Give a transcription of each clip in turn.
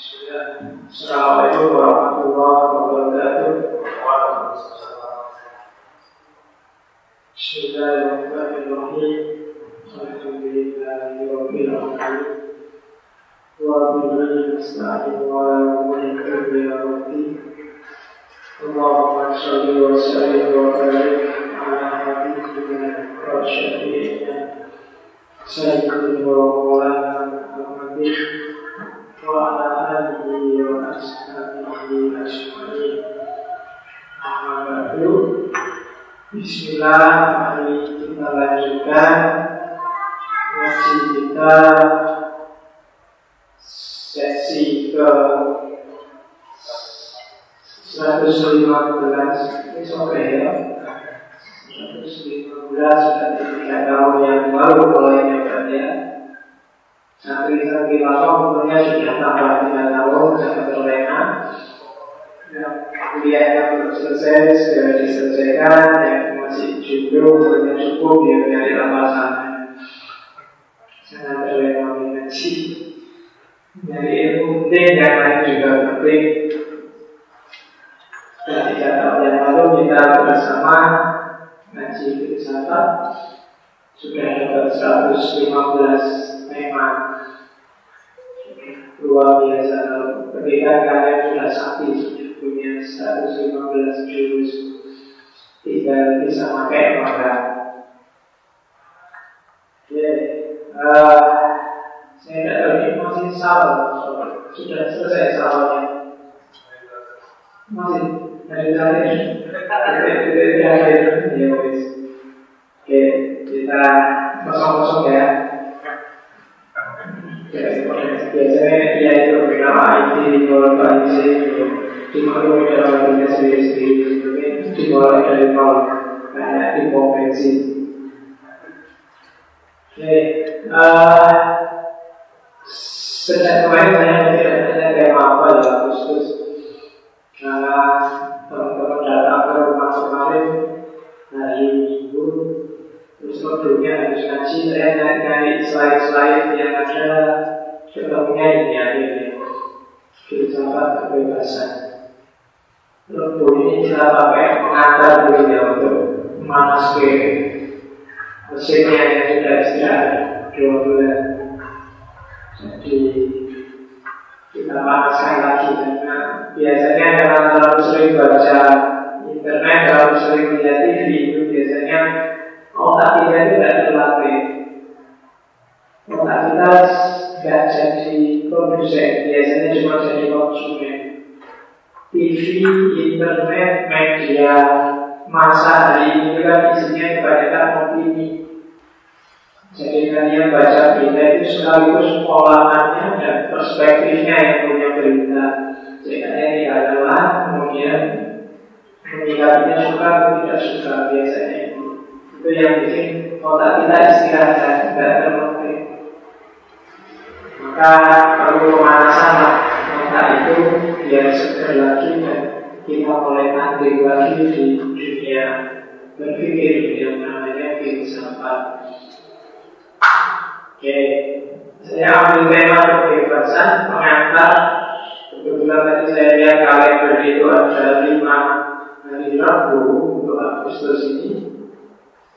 السلام عليكم ورحمة الله وبركاته وعليكم السلام بسم الله الرحمن الرحيم الحمد لله رب العالمين وبالله نستعين ولا نملك إلا ربي اللهم صل وسلم وبارك على حبيبنا وشفيعنا سيدنا ومولانا محمد alihi wa ashabihi ajma'in. Amma ba'du. Bismillah, mari kita lanjutkan ngaji kita sesi ke 115 ini sampai ya 115 sudah tiga tahun yang baru mulai ya Santri-santri langsung umurnya sudah tambah tiga tahun sampai terlena kuliah yang belum selesai segera diselesaikan yang masih jomblo umurnya cukup dia mencari lapasan sangat terlena ngaji dari ilmu penting yang lain juga penting ketika tahun yang lalu kita bersama ngaji filsafat sudah dapat 115 tema luar biasa. Ketika kalian sudah sakti punya 115 jurus tinggal bisa pakai maka ya uh, saya tidak tahu masih salah sudah selesai salahnya masih dari tadi dari tadi ya wis oke kita kosong-kosong ya dia itu bernama IT kalau IT cuma kalau dalam dunia sendiri-sendiri dimulai dari nol kayak di pom bensin oke sejak kemarin saya tidak tanya tema apa ya khusus. Karena teman-teman datang ke rumah kemarin hari minggu terus sebelumnya habis ngaji saya nyari slide-slide yang ada ketemunya ini. Akhirnya filsafat kebebasan. Tentu ini kita pakai pengantar dulu ya untuk memanas ke mesinnya yang sudah istirahat dua bulan. Jadi kita panaskan lagi. Karena biasanya kalau terlalu sering baca internet, terlalu sering melihat TV itu biasanya otak kita itu tidak terlatih. Otak kita tidak jadi produsen, biasanya cuma jadi konsumen. TV, internet, media masa hari ini kan isinya kebanyakan opini. Jadi kalian baca berita itu sekaligus olahannya dan perspektifnya yang punya berita. Jadi kalian adalah kemudian menyikapinya suka atau tidak suka biasanya itu. Yang bikin otak kita istirahat tidak terlatih. Maka perlu pemanasan otak itu biar segar lagi dan kita mulai aktif lagi di dunia berpikir yang namanya filsafat. Oke, saya ambil tema kebebasan pengantar. Kebetulan tadi saya lihat kalender itu ada lima hari Rabu untuk Agustus ini.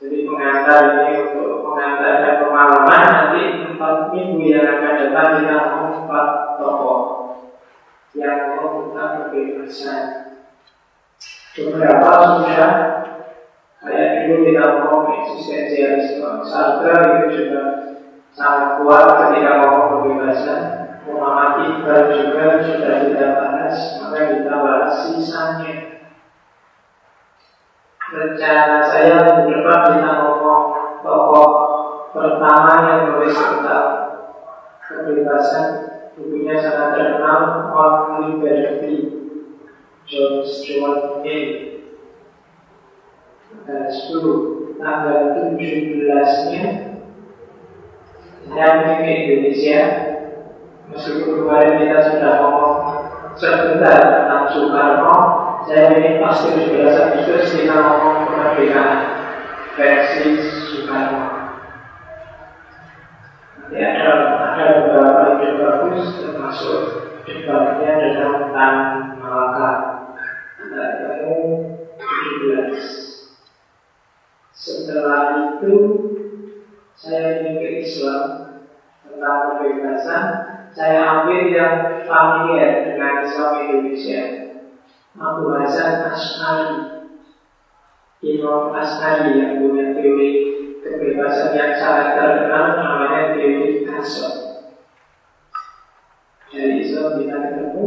Jadi pengantar ini untuk pengantar dan pengalaman nanti empat minggu yang akan datang kita mau empat tokoh yang mau tentang kebebasan. Beberapa sudah kayak dulu kita ngomong eksistensialisme, Sartre itu juga sangat kuat ketika ngomong kebebasan. Muhammad Iqbal juga sudah kita bahas, maka kita bahas sisanya. Rencana saya minggu depan kita ngomong tokoh pertama yang menulis tentang kebebasan bukunya sangat terkenal On Liberty John Stuart Mill. Tanggal 10 tanggal 17 nya pergi ke Indonesia. Meskipun kemarin kita sudah ngomong sebentar tentang Soekarno saya ingin pasti 17 Agustus kita ngomong kemerdekaan versi Soekarno nanti ada ada beberapa ide bagus termasuk debatnya adalah tentang Malaka. Kita ketemu 17. Setelah itu saya ingin ke Islam tentang kebebasan. Saya ambil yang familiar dengan Islam Indonesia. Abu Hasan As'ari Imam As'ari yang punya teori kebebasan yang sangat terkenal namanya teori Kasot dari Islam kita ketemu.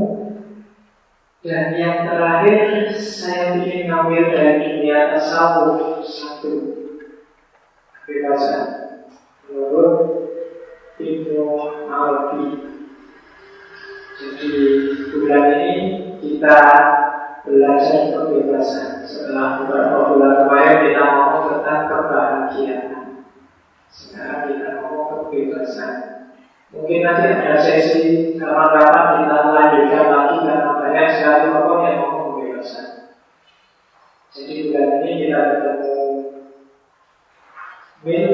Dan yang terakhir saya ingin ngambil dari dunia tasawuf satu. Kebebasan. Menurut Ibnu Arabi. Jadi bulan ini kita belajar kebebasan. Setelah beberapa bulan kemarin kita ngomong tentang kebahagiaan. Sekarang kita ngomong kebebasan. Mungkin nanti ada sesi kapan-kapan kita lanjutkan lagi karena banyak sekali ngomong yang ngomong kebebasan. Jadi bulan ini kita ketemu Mil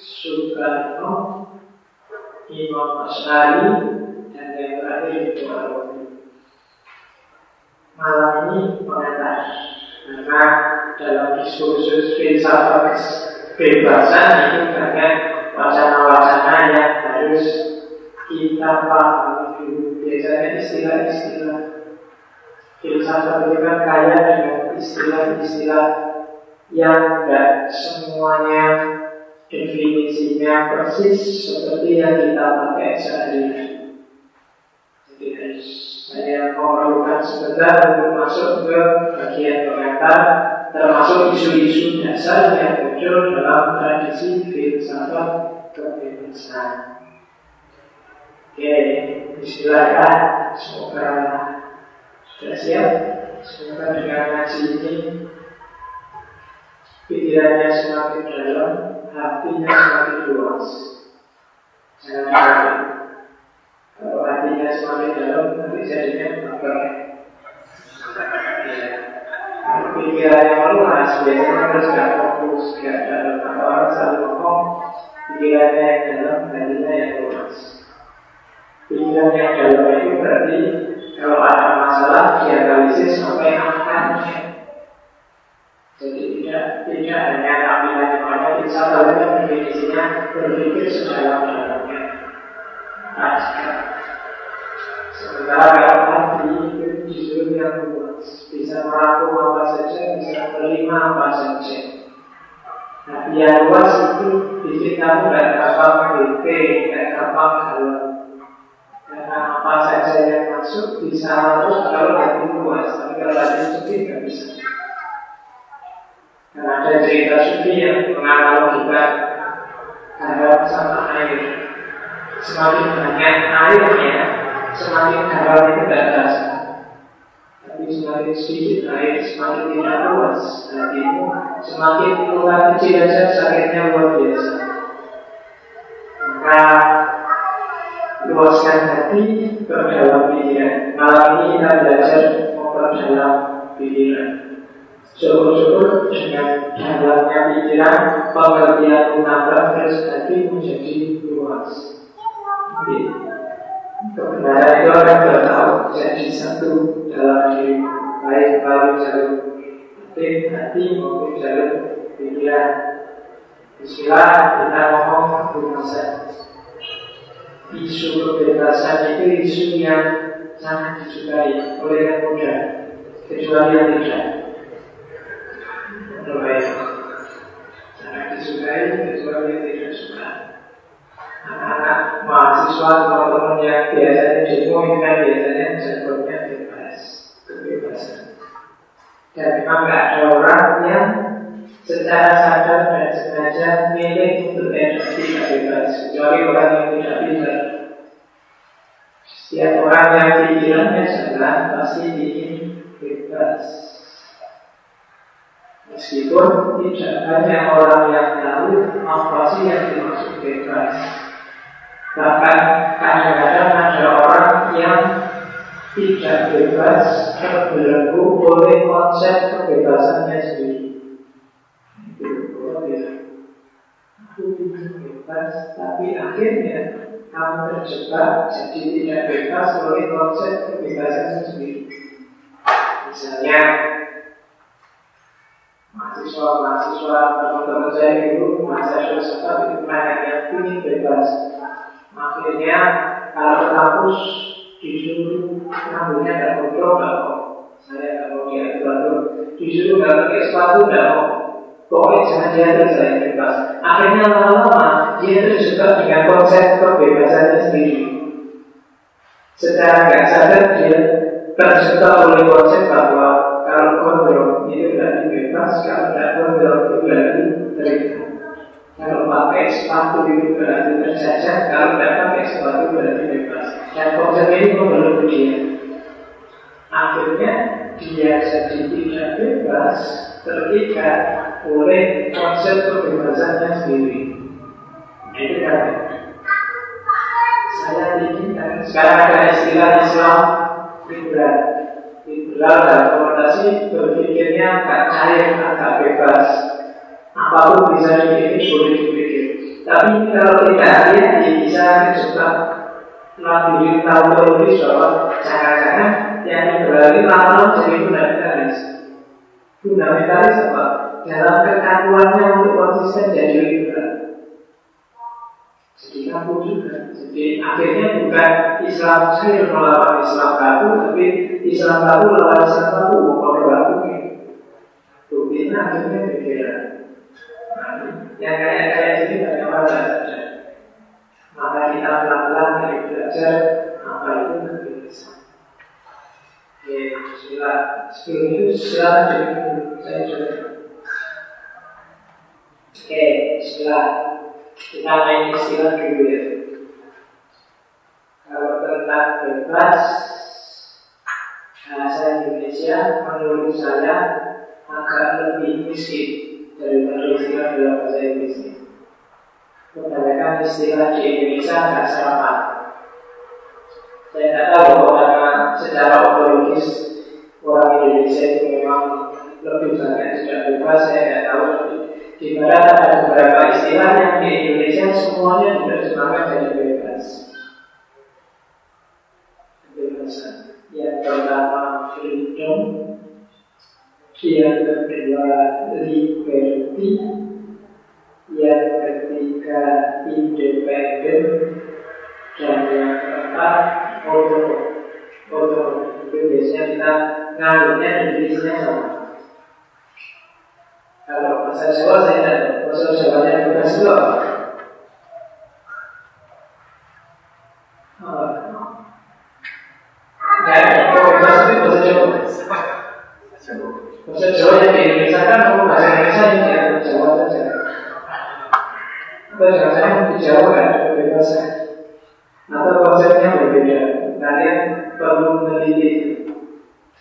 Soekarno, Imam Asyari, dan yang terakhir itu Ini mengenai karena dalam diskursus filsafat kebebasan itu banyak wacana-wacana yang harus kita pahami dulu. Biasanya istilah-istilah filsafat itu kan kaya dengan istilah-istilah yang tidak semuanya definisinya persis seperti yang kita pakai sehari-hari. Jadi saya memerlukan sebentar untuk masuk ke bagian komentar termasuk isu-isu dasar yang muncul dalam tradisi filsafat kebebasan. Oke, bismillah ya. Semoga sudah siap. Semoga dengan ngaji ini pikirannya semakin dalam, hatinya semakin luas. Jangan kalau hatinya semakin dalam, nanti jadinya apa? Ya. Kalau pikirannya meluas, biasanya harus gak fokus, gak dalam. Kalau orang selalu ngomong, pikirannya yang dalam, hatinya yang luas. Pikiran yang dalam itu berarti kalau ada masalah, dianalisis sampai akarnya. Jadi tidak tidak hanya tampilan yang ada, insya Allah definisinya berpikir sedalam-dalamnya. Sementara hati itu justru yang luas Bisa merangkum apa saja, bisa menerima apa saja Hati yang luas itu bikin kamu gak gampang bete, gak gampang galau Karena apa saja yang masuk bisa masuk kalau hati luas Tapi kalau hati sempit gak bisa Karena ada cerita sufi yang menganalogikan garam sama air Semakin banyak airnya semakin tidak terasa. Tapi semakin sedikit air, semakin tidak luas hatimu, semakin luka kecil saja sakitnya luar biasa. Maka luaskan hati, perdalam pikiran. Malam ini kita belajar memperdalam pikiran. Syukur-syukur dengan dalamnya pikiran, pengertian menambah terus hati menjadi luas. Kebenaran itu akan bertahu jadi satu dalam diri baik melalui jalur hati, hati maupun jalur pikiran. Bismillah kita ngomong kebebasan. Isu kebebasan itu isu yang sangat disukai oleh yang muda, kecuali yang tidak. Baik. Sangat disukai kecuali yang tidak suka anak-anak mahasiswa teman-teman yang biasanya demo kan biasanya jangkauannya bebas kebebasan. Dan memang nggak ada orang yang secara sadar dan sengaja milih untuk tidak bebas kecuali orang yang tidak bisa setiap orang yang pikirannya jalan pasti ingin bebas. Meskipun tidak banyak orang yang tahu apa sih yang dimaksud bebas Bahkan kadang-kadang ada orang yang tidak bebas terbelenggu oleh konsep kebebasannya sendiri. Aku bebas, tapi akhirnya kamu terjebak jadi tidak bebas oleh konsep kebebasan sendiri. Misalnya, mahasiswa-mahasiswa teman-teman saya itu mahasiswa filsafat itu banyak yang ingin bebas. Akhirnya kalau ke kampus disuruh rambutnya dan kontrol nggak mau. Saya nggak mau diatur-atur. Disuruh nggak pakai sepatu nggak mau. Pokoknya jangan diatur saya bebas. Akhirnya lama-lama dia terjebak dengan konsep kebebasannya sendiri. Secara nggak sadar dia terjebak oleh konsep bahwa kalau kontrol itu berarti bebas, kalau tidak kontrol itu berarti terikat. Kalau pakai sepatu itu berarti terjajah, kalau tidak pakai sepatu berarti bebas. Dan konsep ini membentuk dia. Akhirnya dia jadi tidak bebas, terikat oleh konsep kebebasannya sendiri. Itu kan saya ingin sekarang ada istilah Islam liberal. Liberal dalam konotasi berpikirnya agak cair, agak bebas. Apa pun bisa dipikir, boleh dipikir. Tapi kalau tidak hati-hati bisa terjebak melalui tahu teori bahwa jangan-jangan yang liberal ini lama jadi fundamentalis. Fundamentalis apa? Dalam kekakuannya untuk konsisten jadi liberal. Jadi kaku juga. Jadi akhirnya bukan Islam cair melawan Islam kaku, tapi Islam kaku melawan Islam. Kalau kaku Tuh, ini akhirnya berbeda. Yang kayak kayak ini banyak. Maka kita pelan-pelan dari belajar apa itu nanti bisa. Oke, Bismillah. Sebelum itu silakan jadi saya. Oke, Bismillah. Kita main istilah dulu ya. Kalau tentang bebas bahasa Indonesia menurut saya agak lebih miskin daripada istilah dalam bahasa Inggris. Kebanyakan istilah di Indonesia agak sama. Saya tidak tahu karena secara ontologis orang Indonesia itu memang lebih banyak tidak bebas. Saya tidak tahu di barat ada beberapa istilah yang di Indonesia semuanya diterjemahkan jadi bebas. Kebebasan. Yang pertama freedom, yang kedua liberty, yang ketiga independen, dan yang keempat otonom. Otonom itu biasanya kita nganggurnya definisinya sama. Kalau bahasa Jawa saya tidak bahasa Jawanya bebas itu apa? Tidak ada, bebas itu bahasa Jawa. Bahasa Jawa yang di Indonesia kan mau bahasa Indonesia yang di Jawa saja. Atau jangan-jangan di Jawa kan ada kebebasan. Atau konsepnya berbeda. Kalian perlu meneliti.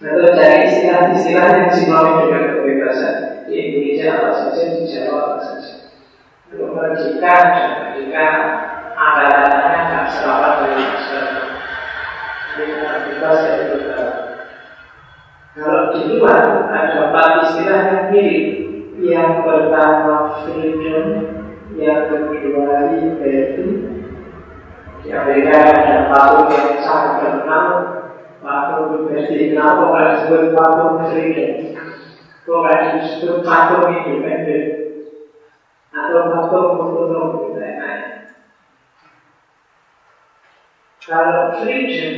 Atau cari istilah-istilah yang sinonим dengan kebebasan di Indonesia apa saja, di Jawa apa saja. Untuk merugikan dan menjadikan anggarannya nggak serapat dari masyarakat. Jadi kita bebas dari beberapa. Kalau di luar ada empat istilah yang mirip. Yang pertama freedom, yang kedua liberty. Di Amerika ada patung yang sangat terkenal, patung liberty. Kenapa nggak disebut patung freedom? Kok nggak disebut patung independen? Atau patung otonom dan lain-lain. Kalau freedom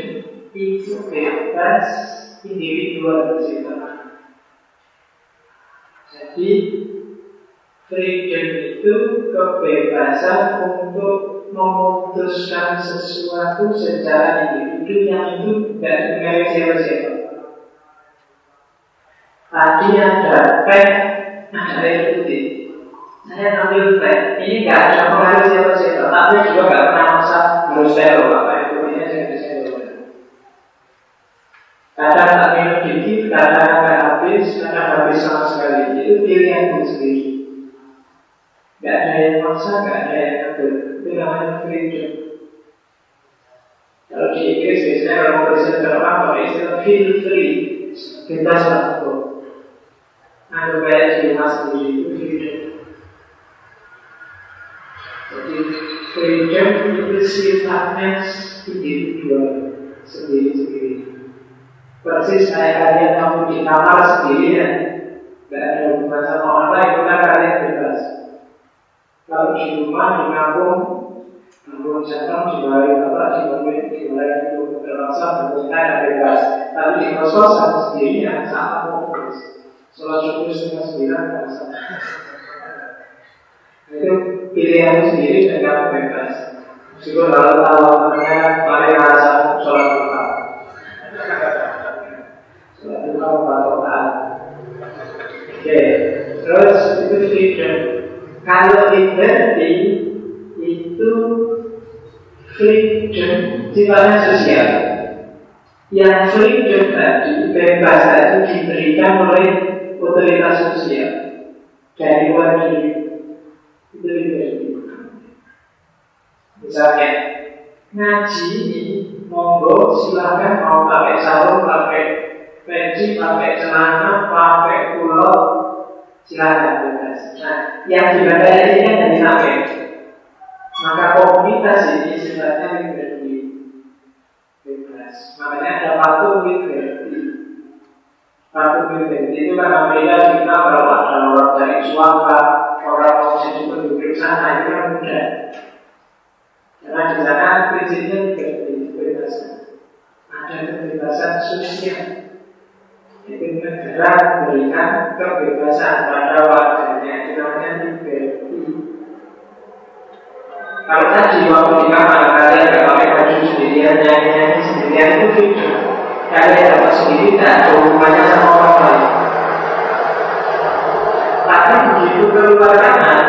itu bebas individual bersifat. Jadi freedom itu kebebasan untuk memutuskan sesuatu secara individu yang itu tidak dipengaruhi siapa-siapa. Tadi ada pen, ada air putih. Saya ambil pen, ini nggak ada pengaruh siapa-siapa, tapi juga nggak pernah masa harus saya loh apa itu ini saya bisa Kadang tak minum dikit, kadang akan habis, kadang habis sama sekali. Itu pilihan sendiri. Gak ada yang maksa, gak ada yang atur. Itu namanya freedom. Kalau di Inggris biasanya kalau mau presenter orang pakai istilah feel free, bebas tuh. Anggap kayak di sendiri itu freedom. Jadi freedom itu sifatnya individual sendiri-sendiri. Persis kayak kalian kamu di kamar sendiri ya, nggak ada hubungan sama orang lain, kan kalian bebas. Kalau di rumah, di kampung, kampung jatuh, di bawah apa, di bawah di bawah itu bentuknya ada bebas. Tapi di kosong sama sendiri yang sama fokus. Sholat syukur semua sembilan, nggak Itu pilihan sendiri dan bebas. Meskipun kalau tahu namanya paling rasa sholat duha. Sholat duha total. Oke, terus itu freedom. Kalau liberty itu freedom sifatnya sosial. Yang freedom tadi, bebas tadi diberikan oleh otoritas sosial dari luar diri. Itu liberty. Misalnya, ngaji ini monggo silahkan mau pakai sarung, pakai peci, pakai celana, pakai kulot, silahkan bebas. Nah, yang dibatasi ini kan dari sampai. Maka komunitas ini sifatnya liberty bebas. Makanya ada patung liberty. Patung liberty itu kan Amerika kita kalau ada orang dari suaka, orang mau jadi penduduk sana itu kan mudah. Karena di sana prinsipnya liberty, kebebasan. Ada kebebasan sosial. Itu negara memberikan kebebasan pada warganya. Itu namanya liberty. Kalau tadi waktu di kamar kalian nggak pakai baju sendirian, nyanyi-nyanyi sendirian itu freedom. Kalian dapat sendiri tidak ada hubungannya sama orang lain. Tapi begitu keluar kamar,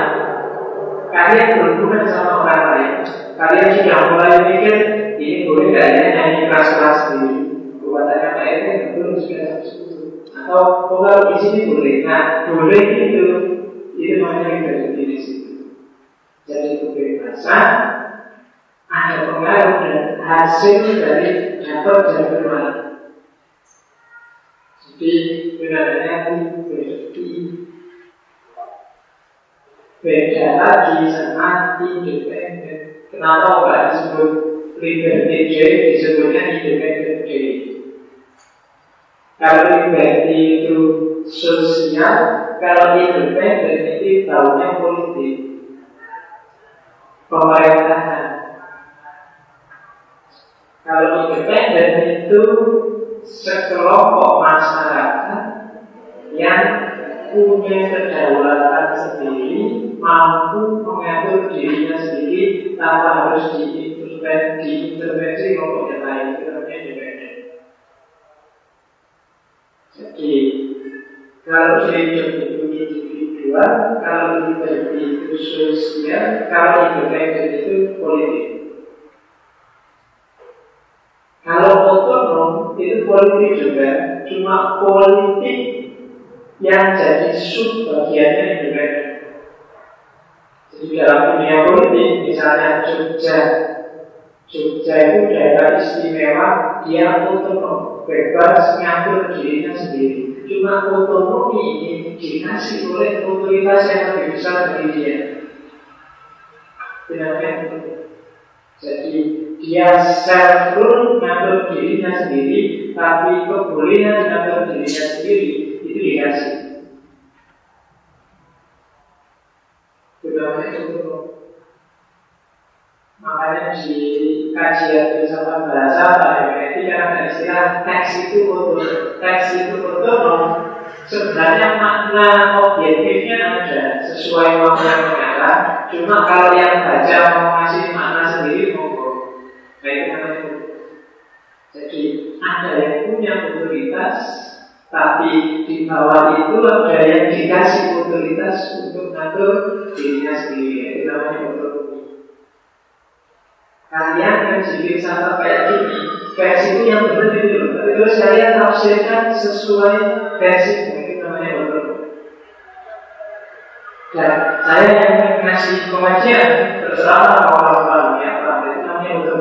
kalian berhubungan sama orang lain. Kalian sudah mulai mikir ini boleh nggak ya nyanyi keras-keras sendiri. Buatannya Pak Edi betul sudah atau kalau di sini boleh. Nah, boleh itu itu namanya liberty di situ. Jadi kebebasan ada pengaruh dan hasil dari dapat dan bermain. Jadi benarnya liberty beda lagi sama independen. Kenapa nggak disebut liberty J disebutnya independent J? Kalau liberty itu sosial, kalau independen itu tahunya politik pemerintahan. Kalau independen itu sekelompok masyarakat yang punya kedaulatan sendiri, mampu mengatur dirinya sendiri tanpa harus diintervensi, diintervensi kelompok yang lain. Itu namanya independen. Jadi kalau hidup itu individual, kalau liberty itu sosial, kalau independen itu politik. Kalau otonom itu politik juga, cuma politik yang jadi sub bagiannya independen. Jadi dalam dunia politik, misalnya Jogja, Jogja itu daerah istimewa, dia otonom, bebas ngatur dirinya sendiri. Cuma otonomi ini dikasih oleh otoritas yang lebih besar dari dia. Benar-benar. Jadi dia self rule ngatur dirinya sendiri, tapi kebolehan ngatur dirinya sendiri itu dikasih. Benar-benar itu Makanya di kajian filsafat bahasa pada berarti kan ada istilah teks itu otonom. Teks itu otonom. Sebenarnya makna objektifnya ada sesuai makna yang mengarah. Cuma kalau yang baca mau ngasih makna sendiri monggo. Nah itu Jadi ada yang punya otoritas, tapi di bawah itu ada yang dikasih otoritas untuk ngatur dirinya sendiri. Itu namanya otoritas kalian ngaji filsafat kayak gini versi itu yang benar itu. Terus kalian tafsirkan sesuai versi. Itu namanya betul dan saya yang ngasih pengajian terserah mau orang ya itu namanya betul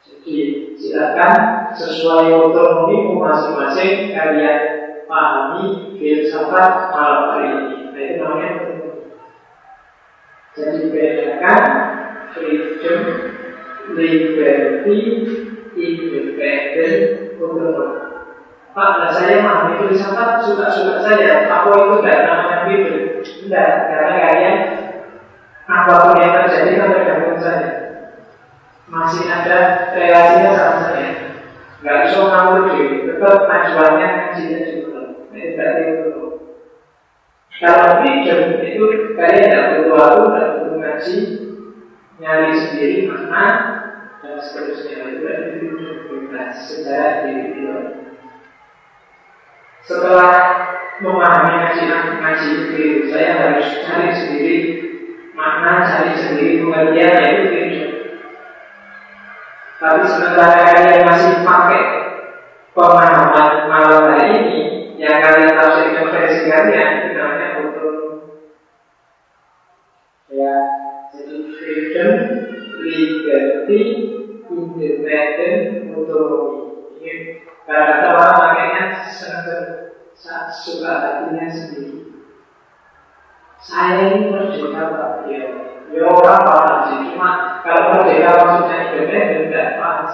jadi silakan sesuai otonomi masing-masing kalian pahami filsafat malam hari ini. Nah itu namanya. Betul Jadi bedakan freedom, liberty, independent, autonomy. Pak, saya memahami filsafat suka-suka saja. Apa itu tidak namanya gitu? Tidak, karena kalian apa pun yang terjadi kan tergantung saja. Masih ada relasinya sama saya. Gak bisa ngawur diri, tetap majuannya ngajinya juga. Itu berarti itu. Kalau freedom itu kalian tidak perlu waktu, tidak perlu ngaji, nyari sendiri makna dan seterusnya. Itu freedom bebas secara individual. Setelah memahami ngaji ngaji itu, saya harus cari sendiri makna, cari sendiri pengertian itu itu. Tapi sementara kalian masih pakai pemahaman malam hari ini, yang kalian tafsirkan versi kalian liberty, independent, autonomy. Ini karena orang makanya sangat suka hatinya sendiri. Saya ini merdeka Pak ya. Ya orang paham sih, cuma kalau merdeka maksudnya independen tidak pas.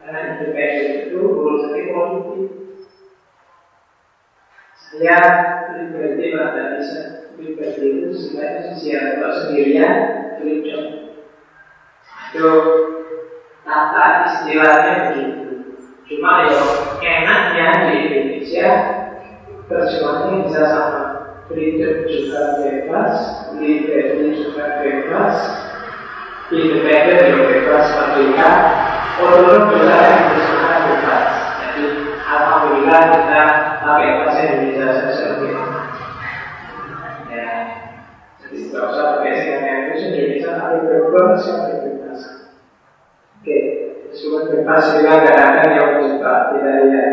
Karena independen itu urusan politik. Saya liberty tidak bisa liberty itu sebenarnya sosial kalau sendirian freedom. Itu tata istilahnya begitu. Cuma ya enaknya di Indonesia terjemahannya bisa sama. Freedom juga bebas, liberty juga bebas, independen juga bebas, merdeka, otonom juga yang bersama bebas. Jadi alhamdulillah kita pakai bahasa Indonesia sesuai Ya, jadi tidak usah pakai itu Indonesia tapi bebas. Cuma bebas juga kadang-kadang yang buka tidak lihat.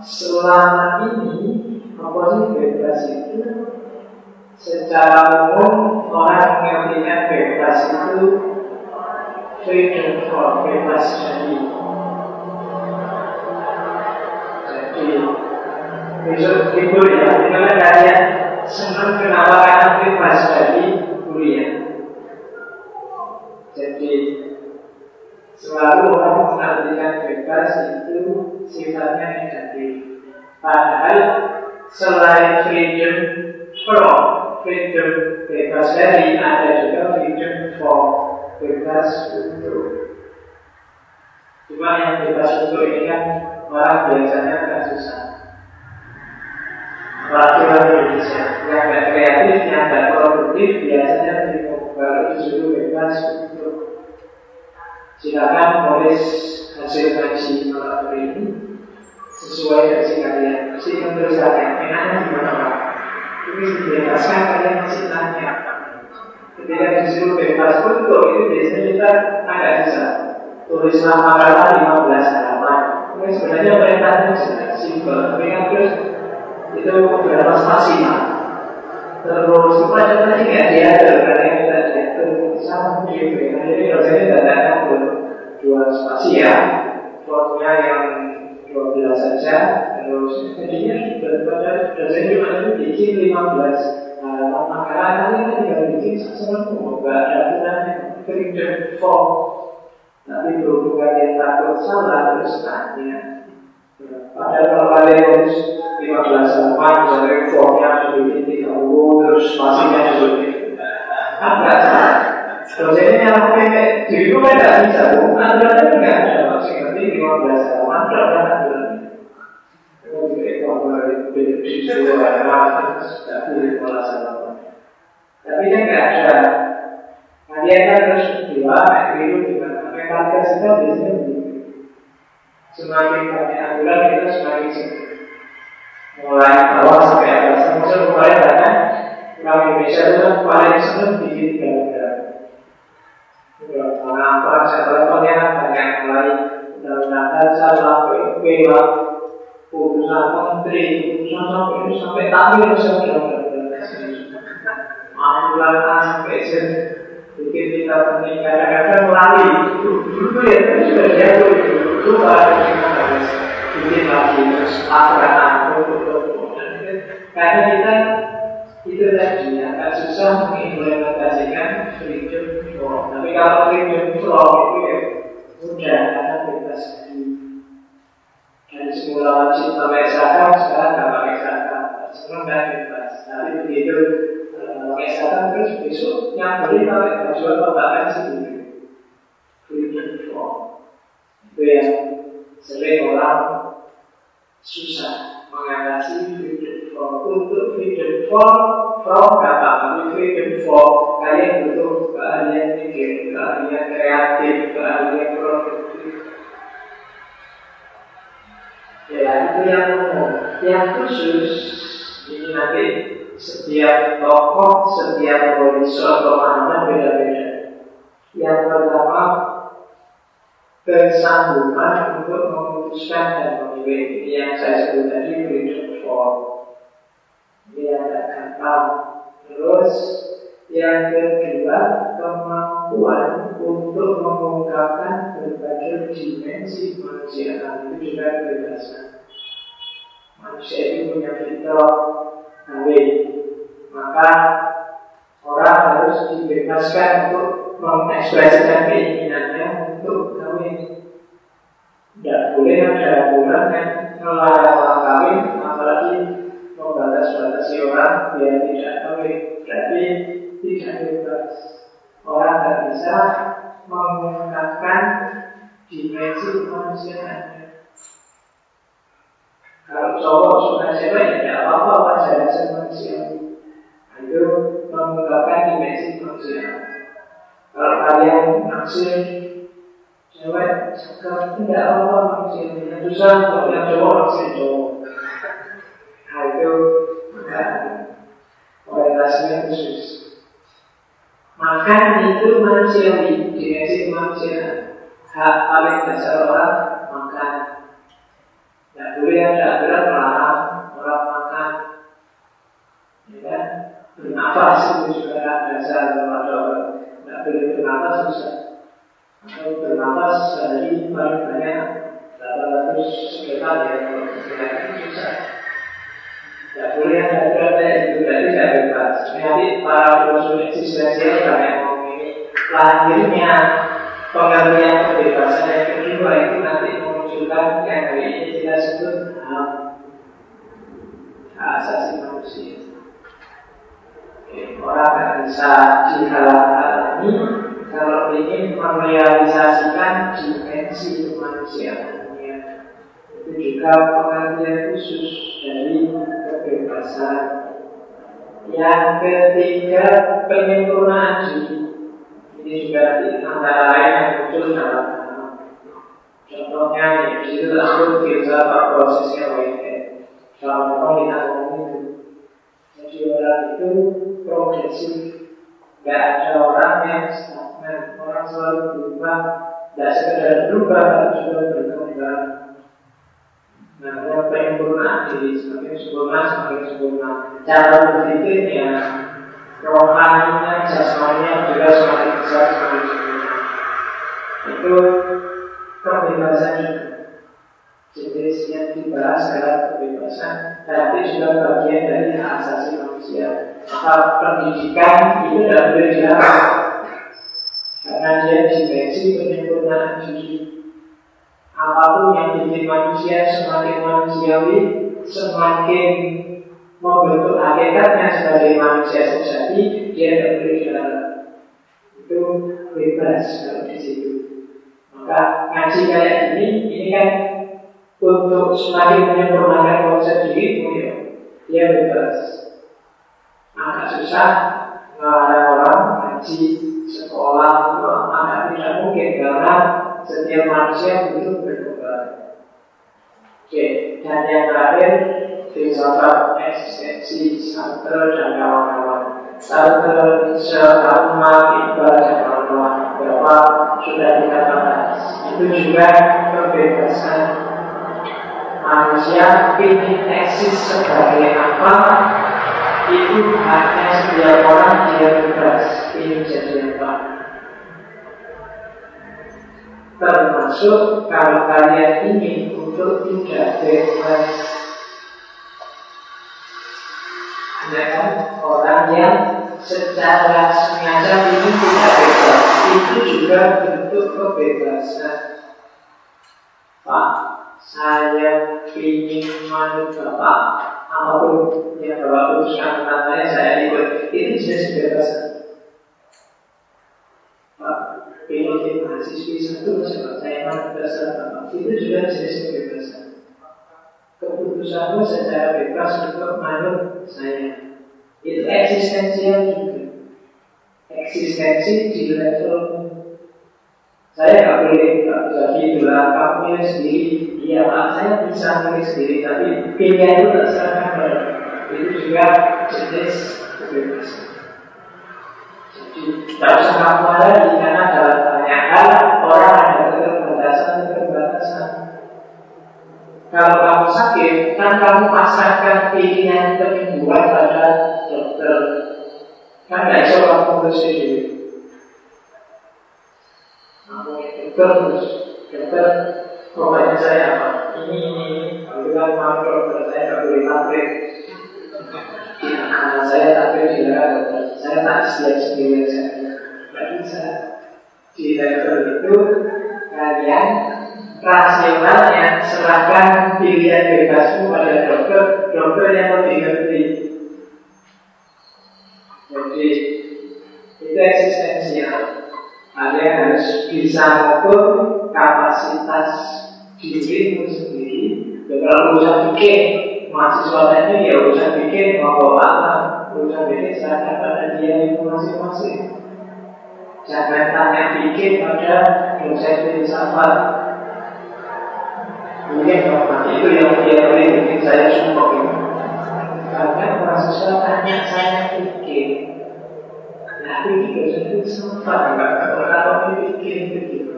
Selama ini apa sih bebas itu? Secara umum orang mengartikan bebas itu freedom for bebas jadi. Jadi besok itu ya, di mana kalian senang kenapa karena bebas dari kuliah. Jadi selalu orang mengartikan bebas itu sifatnya negatif. Padahal selain freedom from, freedom bebas dari, ada juga freedom for, bebas untuk. Cuma yang bebas untuk ini kan orang biasanya agak susah. Peraturan Indonesia yang tidak kreatif, yang tidak produktif biasanya baru disuruh bebas silakan tulis hasil kaji malam hari ini sesuai versi kalian. Mesti menurut saya enaknya gimana pak? Ini dibebaskan kalian masih tanya. Ketika disuruh bebas untuk itu biasanya kita agak susah. Tulislah makalah 15 halaman. Ini sebenarnya perintahnya sudah simpel, tapi kan terus itu beberapa spasi Terus supaya tadi nggak diatur karena kita sama gitu. Jadi dosennya tidak ada pun dua spasi ya. Formnya yang 12 saja. Terus jadinya daripada dosen cuma bikin 15 halaman makalah nanti kan tinggal bikin sesuatu nggak ada aturannya. Freedom form. Tapi berhubungan yang takut salah terus tanya. Padahal kalau kalian harus 15 halaman, misalnya formnya seperti tiga puluh, terus masihnya seperti kan nggak salah. Dosennya yang pakai diriku kan nggak bisa, bu. Aturannya nggak ada. Masih ngerti 15 halaman, tidak ada aturannya. Kalau di situ ada tidak boleh malah halaman. Tapi kan nggak ada. Kalian kan terus berdua, biru gimana? Mentalitas kita biasanya. Semakin banyak aturan kita semakin mulai awal sampai atas. Maksud kemarin karena orang Indonesia itu kan paling Mengapa contohnya banyak mulai undang-undang dasar sampai putusan menteri, putusan sampai sampai sampai Ambulan sampai sen bikin kita penting kadang-kadang melalui dulu ya sudah kita harus bikin lagi terus aturan karena kita itu tadi agak susah mengimplementasikan flow. Tapi kalau freedom flow itu ya mudah karena bebas dari dari semula wajib pakai zakat sekarang nggak pakai zakat, semua nggak bebas. Tapi begitu eh, pakai zakat terus besok nyambung pakai baju atau bahkan sendiri. Freedom flow itu yang sering orang susah mengatasi freedom flow untuk freedom flow from kata tapi freedom flow kalian butuh keahlian mikir keahlian kreatif keahlian produktif. Ya itu yang umum. Yang khusus ini nanti setiap tokoh setiap horizon pemahaman beda-beda. Yang pertama kesanggupan untuk memutuskan dan memilih. Yang saya sebut tadi freedom for yang tidak gampang terus yang kedua kemampuan untuk mengungkapkan berbagai dimensi manusia itu juga kebebasan manusia itu punya fitrah kawin maka orang harus dibebaskan untuk mengekspresikan keinginannya untuk kawin. Tidak boleh ada aturan yang melarang orang kawin, apalagi membatas-batasi orang biar tidak kawin. Berarti tidak bebas. Orang tidak bisa mengungkapkan dimensi kemanusiaannya. Kalau cowok suka cewek ya tidak apa-apa wajar manusia. Itu mengungkapkan dimensi kemanusiaan. Kalau kalian naksir cewek sekarang tidak apa manusia yang susah kalau yang cowok naksir cowok. Nah itu maka orientasinya khusus. Makan itu manusiawi, dimensi manusia. Hak paling dasar orang makan. Tidak boleh ada aturan melarang orang makan. Ya kan? Bernafas itu juga dasar pada orang. Tidak boleh bernafas susah. Atau bernafas sehari paling banyak 800 sekitar ya kalau susah. Tidak boleh ada Nanti para filosof eksistensial ngomong ini lahirnya pengertian kebebasan yang kedua itu nanti memunculkan yang hari ini kita sebut hak asasi manusia. Orang akan bisa dihalang-halangi kalau ingin merealisasikan dimensi kemanusiaan itu juga pengertian khusus dari kebebasan. Yang ketiga penyempurnaan diri. Ini juga di antara lain yang muncul dalam Contohnya ya, di situ tersebut filsafat prosesnya WTF. Kalau kita ngomong itu, jadi orang itu progresif. Gak ada orang yang stagnan. Orang selalu berubah. Tidak sekedar berubah, tapi juga berkembang. Nah, yang penyempurnaan diri semakin sempurna, semakin sempurna. Cara berpikirnya, rohaninya, jasmaninya juga semakin besar, semakin sempurna. Itu kebebasan juga. Jenis yang dibahas adalah kebebasan, tapi juga bagian dari hak asasi manusia. Maka pendidikan itu tidak dilarang, karena dia dimensi penyempurnaan diri apa pun yang bikin manusia semakin manusiawi, semakin membentuk hakikatnya sebagai manusia sejati, dia boleh dilarang. Itu bebas kalau di situ. Maka ngaji kayak gini, ini kan untuk semakin menyempurnakan konsep dirimu ya, dia bebas. Agak susah ngelarang orang ngaji sekolah, agak tidak mungkin karena setiap manusia butuh berkembang. Oke, dan yang terakhir filsafat eksistensi Sartre dan kawan-kawan. Sartre, Salman, Iqbal dan kawan-kawan. Berapa sudah kita bahas. Itu juga kebebasan manusia ingin eksis sebagai apa itu hanya setiap orang dia bebas ingin jadi apa termasuk kalau kalian ingin untuk tidak bebas. Ya kan? Orang yang secara sengaja ini tidak bebas Itu juga bentuk kebebasan. Pak, saya ingin manut Bapak Apa pun yang Bapak putuskan tentang saya, saya ikut. Itu jenis kebebasan Pak, pilot mahasiswi satu saya manut Bapak Itu juga jenis kebebasan keputusanmu secara bebas untuk manut saya. Itu eksistensial juga. Eksistensi di level saya nggak boleh nggak bisa gitulah kamu sendiri. Iya pak, saya bisa pilih sendiri, tapi pilihan itu terserah Itu juga jenis kebebasan. Tidak usah kamu di karena dalam banyak hal orang ada keterbatasan keterbatasan kalau kamu sakit, kan kamu pasrahkan pilihan penyembuhan pada dokter. Kan tidak bisa kamu sendiri. Kamu dokter terus, Siap sendiri bisa. Di level itu, kalian rasionalnya serahkan pilihan bebasmu pada dokter, dokter yang lebih ngerti. Jadi itu eksistensial. Kalian harus bisa mengukur kapasitas dirimu sendiri. Dan kalau urusan bikin mahasiswa ini ya urusan bikin mau apa, bikin serahkan pada dia itu masing-masing. Jangan tanya bikin pada dosen filsafat Mungkin kalau itu yang dia bikin saya ini. Karena mahasiswa tanya saya bikin. Nah, ini dosen itu enggak kalau ini bikin begitu.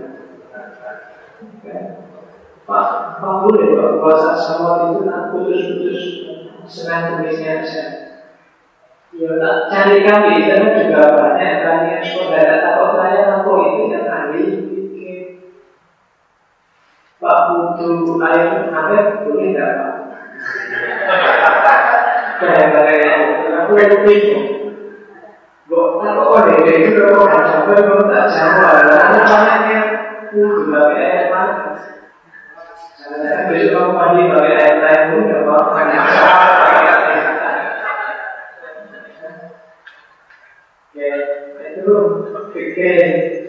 Pak, Pak boleh Pak puasa sama itu tak putus-putus senang tulisnya saya. Ya carikan di internet juga banyak banyak saudara takut saya aku itu yang ahli Pak butuh air hangat boleh nggak Pak? Kayak kayak aku yang bingung. Kok kok deh itu kok sampai kok tak sama lah. Anaknya kudu pakai air panas. Karena besok kamu mandi pakai air lain pun nggak apa-apa. Ya, itu pikir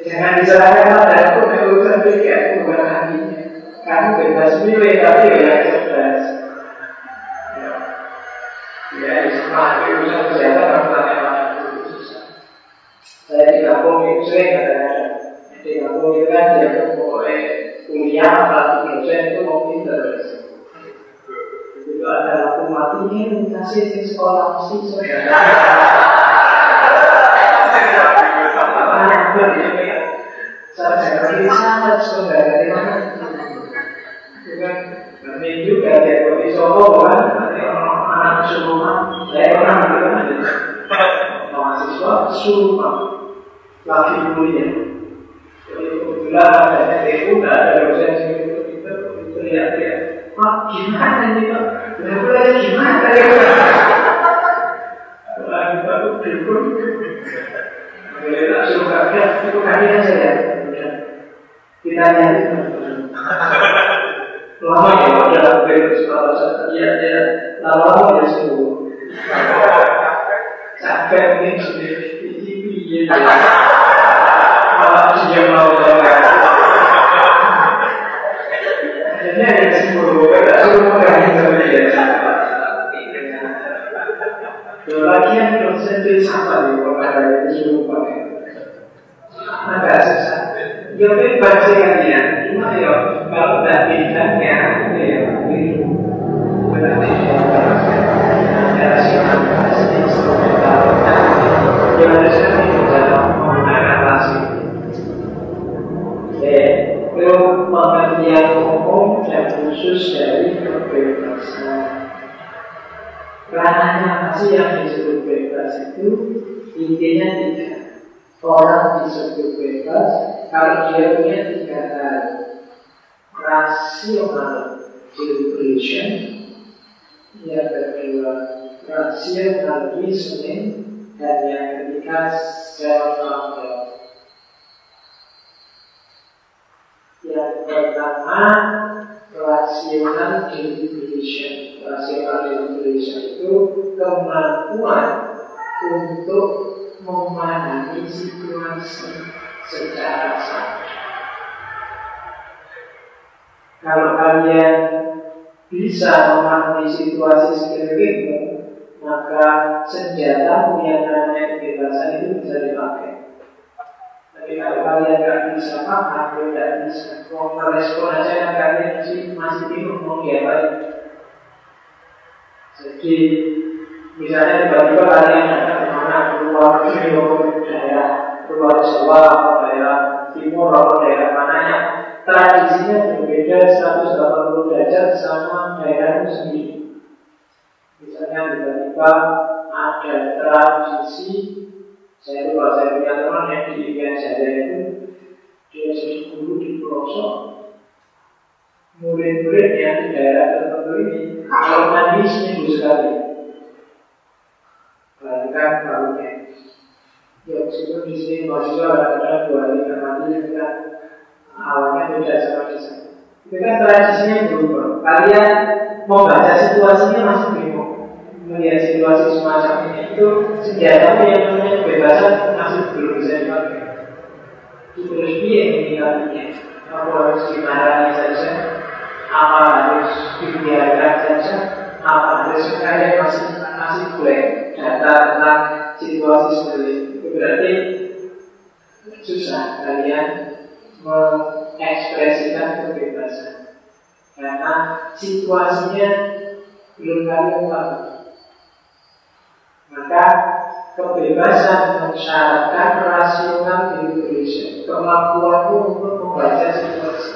jangan disalahkan pada aku urusan pikir aku bukan ahlinya. Kamu bebas milih tapi ya cerdas. Ya, semua urusan kesehatan kamu tanya pada Saya di kampung itu sering kadang-kadang di kampung itu kan dia pokoknya kuliah apalagi dosen itu mau pinter. Begitu ada lampu mati ini kasih di sekolah sih Sarjana filsafat saudara dari mana? Bukan minggu dari Koti Solo kan? Anak semua saya orang itu kan mahasiswa semua lagi kuliah. Jadi kebetulan ada TU, ada dosen itu itu teriak-teriak. Pak, gimana ini Pak? Benar-benar ya? Bingung. Boleh tak suruh kaget, itu kaget aja ya. Kita nyari lama ya udah beres kalau saya iya ya lama-lama ya sembuh capek mungkin sudah piye ya malah dia mau akhirnya ya sembuh tidak suruh sama dia Lagian dosen filsafat di ada yang suruh pakai agak susah ya bebas sih kalian cuma ya kalau tidak bidangnya ya itu berarti ya itu ya itu pengertian umum dan khusus dari kebebasan ranahnya apa sih yang disebut bebas itu? Intinya tiga. Orang disebut bebas kalau dia punya tiga hal. Rasional deliberation yang kedua rasional reasoning dan yang ketiga self control. Yang pertama rasional deliberation. Rasional deliberation itu kemampuan untuk memahami situasi secara sadar. Kalau kalian bisa memahami situasi sekelilingmu, maka senjata yang namanya kebebasan itu bisa dipakai. Kalau kalian nggak bisa paham, kalian nggak bisa merespon aja kan kalian masih masih bingung mau diapain. Jadi misalnya tiba-tiba kalian ada ke mana keluar dari daerah keluar Jawa, daerah timur atau daerah mananya, tradisinya berbeda 180 derajat sama daerah itu sendiri. Misalnya tiba-tiba ada tradisi, saya lupa saya punya teman yang di Irian Jaya itu dia jadi guru di pelosok. Murid-murid yang di daerah tertentu ini kalau mandi seminggu sekali. Perhatikan barunya. Ya, meskipun di sini mahasiswa ada dua hari mandi, kan awalnya beda sama di sana. Itu kan tradisinya berubah. Kalian membaca situasinya masih bingung. Melihat situasi semacam ini itu senjata yang namanya kebebasan masih belum bisa dipakai. Terus dia yang menyikapinya. Apa harus dimarahi saja? Apa harus dibiarkan saja? Apa harus kalian masih masih boleh data tentang situasi seperti itu? Itu berarti susah kalian mengekspresikan kebebasan karena situasinya belum kalian tahu. Maka kebebasan mensyaratkan rasional deliberation, kemampuanmu untuk membaca situasi.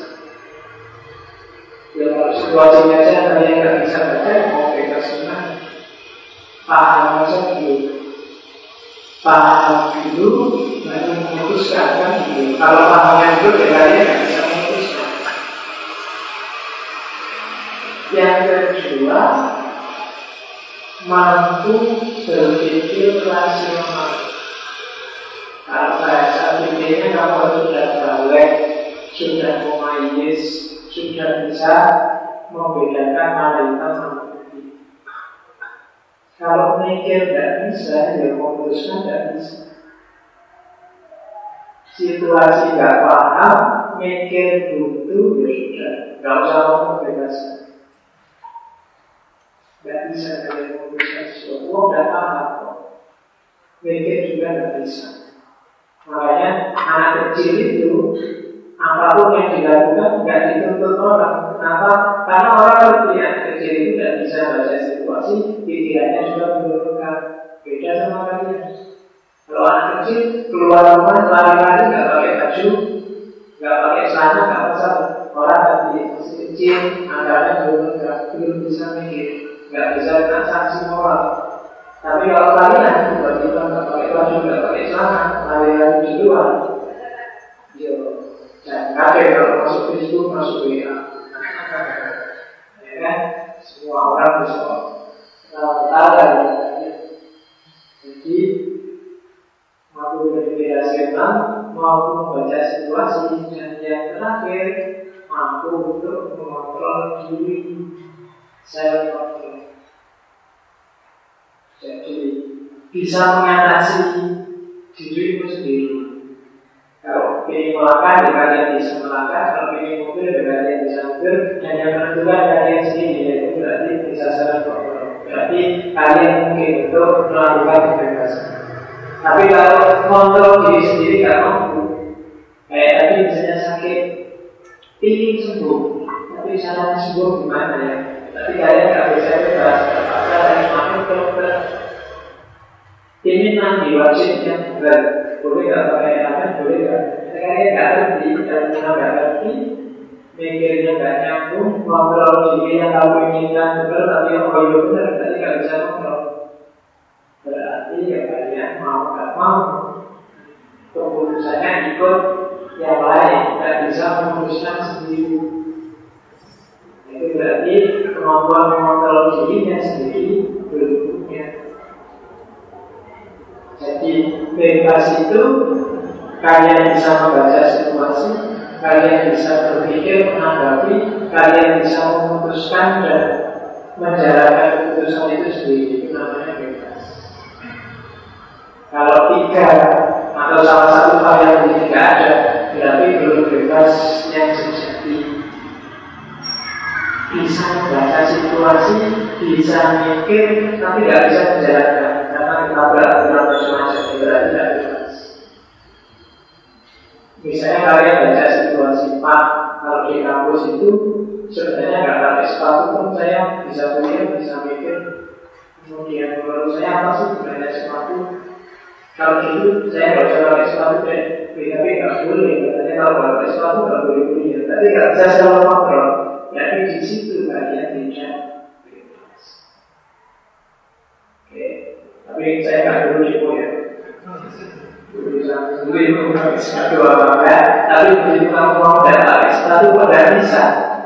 Ya kalau situasinya aja kalian nggak bisa baca, mau bebas gimana? Paham aja dulu. Paham dulu, baru memutuskan kan dulu. Kalau pahamnya dulu, ya kalian bisa memutuskan. Yang kedua, mampu berpikir rasional. Kalau bahasa pikirnya kamu sudah balik, sudah memayis, sudah bisa membedakan mana putih. Kalau mikir tidak bisa, ya memutuskan tidak bisa. Situasi nggak paham, mikir butuh, ya sudah, nggak usah ngomong Nggak bisa kalian memutuskan sesuatu, oh nggak paham kok. Juga nggak bisa. Makanya anak kecil itu apa pun yang dilakukan nggak dituntut orang. Kenapa? Karena orang ngerti anak kecil itu tidak bisa baca situasi, pikirannya juga menurunkan. Beda sama kalian. Kalau anak kecil keluar rumah lari-lari nggak pakai baju, nggak pakai celana nggak masalah. Orang tadi masih kecil, akalnya belum nggak belum bisa mikir, nggak bisa kena sanksi moral. Tapi kalau kalian tiba-tiba nggak pakai baju, nggak pakai celana, lari-lari di luar, yo jangan kaget kalau masuk Facebook, masuk WA. ya kan? Semua orang bisa tahu kan? Jadi mampu berpikir rasional, mampu membaca situasi, dan yang terakhir mampu untuk mengontrol diri self control. Jadi bisa mengatasi dirimu sendiri. Kalau ingin melangkah, ya kalian bisa melangkah. Kalau ingin mobil, ya kalian bisa mobil. Dan yang menentukan kalian sendiri, yaitu berarti bisa self control. Berarti kalian mungkin untuk melakukan kebebasan. Tapi kalau kontrol diri sendiri nggak mampu, kayak tadi misalnya sakit, ingin sembuh, tapi cara sembuh gimana ya? Tapi kalian nggak bisa bebas, terpaksa dari makan ke. Ini mandi wajib yang benar, boleh nggak pakai apa? Boleh nggak? Kalian nggak ngerti dan nggak ngerti, mikirnya nggak nyambung, ngobrol diri yang kamu inginkan tapi yang koyo benar, tadi nggak bisa ngobrol. Berarti ya kalian mau nggak mau keputusannya ikut yang lain, nggak bisa memutuskan sendiri. Itu berarti kemampuan mengontrol dirinya sendiri belum punya. Jadi bebas itu kalian bisa membaca situasi, kalian bisa berpikir, menanggapi, kalian bisa memutuskan dan menjalankan keputusan itu sendiri. Itu namanya bebas. Kalau tiga atau salah satu hal yang tidak ada, berarti belum bebas yang sejati bisa membaca situasi, bisa mikir, tapi tidak bisa menjalankan karena kita beraturan macam-macam berarti tidak. Misalnya kalian baca situasi Pak, kalau di kampus itu sebenarnya nggak pakai sepatu pun saya bisa kuliah, bisa mikir. Kemudian menurut saya apa sih sebenarnya sepatu? Kalau gitu saya nggak bisa pakai sepatu deh, tapi nggak boleh. Katanya kalau nggak pakai sepatu nggak boleh kuliah. Tapi nggak bisa secara kontrol. Jadi di situ kalian tidak bebas. Oke, tapi saya nggak dulu cipu ya. Dulu itu satu apa tapi begitu kamu mau datang S1 pada bisa.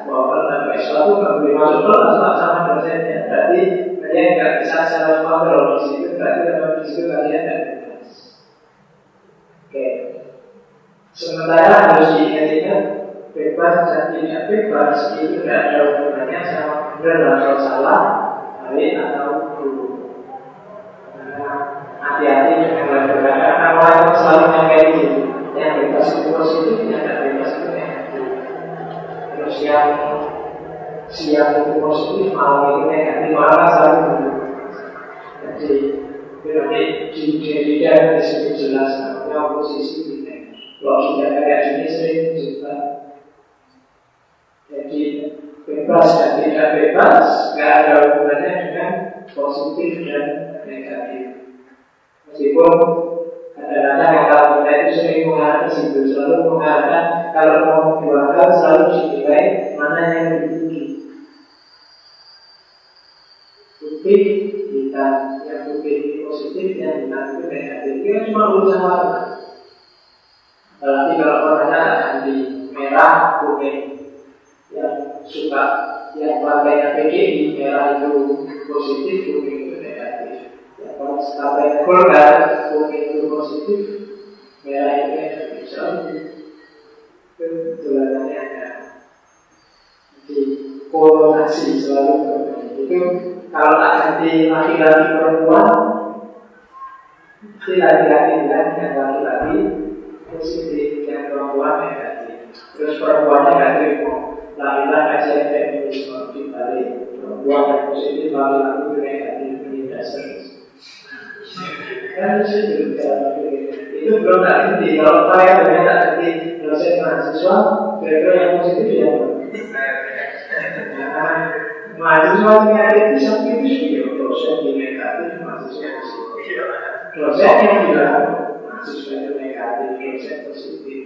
Bahwa kalau S1 nggak boleh kelas sama dosennya. Berarti kalian nggak bisa secara kontrol di situ. Berarti kalau di situ kalian tidak bebas. Oke. Sementara bebas itu tidak ada hubungannya sama benar atau salah, baik atau buruk. Karena hati-hati dengan lakukan karena orang selalu kayak gitu. Yang bebas itu positif, yang tidak bebas itu negatif. Terus yang siang itu positif, malam itu negatif, malah selalu buruk. Jadi berarti di diri dan di sini jelas namanya oposisi kalau sudah kayak gini sering juga jadi bebas dan tidak bebas nggak ada hubungannya dengan positif dan negatif. Meskipun kadang-kadang yang kalau kita itu sering mengarah ke situ, selalu mengarahkan kalau mau hal selalu dinilai mana yang lebih tinggi. Bukti kita yang bukti positif yang kita itu negatif. Itu cuma urusan warna. Apalagi kalau warnanya ganti merah, kuning, yang suka yang pakainya PDI merah itu positif kuning itu negatif. Yang kalau pakainya Golkar kuning itu positif merah itu negatif itu tulangannya ada. Di korelasi selalu berbeda. Itu kalau tak ganti laki-laki perempuan laki-laki bilang yang laki-laki positif yang perempuan negatif. Terus perempuannya negatif laki-laki kajian feminisme di balik perempuan yang positif laki-laki itu negatif ini dasar kan itu itu belum tak ngerti kalau saya banyak tak ngerti dosen mahasiswa kira-kira yang positif ya? Mahasiswa negatif bisa itu dosen di negatif mahasiswa positif. Dosen yang bilang mahasiswa itu negatif dosen positif.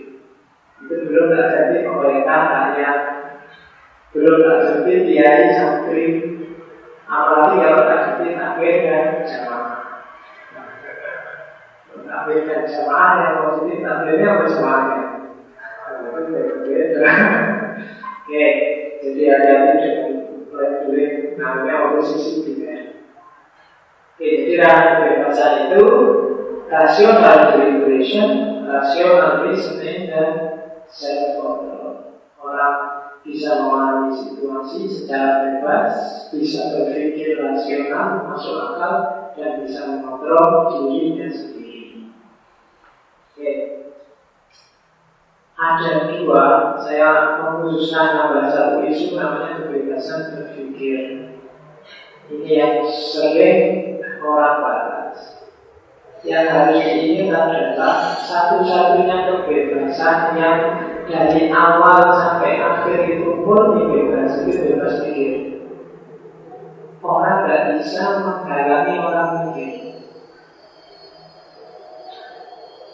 Itu belum tak jadi pemerintah hanya belum tak seperti kiai santri apalagi kalau tak seperti takwir dan jamaah. Takwir dan jamaah yang positif takwirnya apa jamaahnya oke jadi ada dengan tulis namanya oposisi juga oke jadi ranah kebebasan itu rasional deliberation rasional reasoning dan self control orang bisa memahami situasi secara bebas, bisa berpikir rasional, masuk akal, dan bisa mengontrol dirinya sendiri. Oke. Ada dua, saya mengkhususkan nambah satu isu namanya kebebasan berpikir. Ini yang sering orang bahas. Yang harus diingat adalah satu-satunya kebebasan yang dari awal sampai akhir itu murni bebas, itu bebas pikir. Orang tidak bisa menghalangi orang mikir.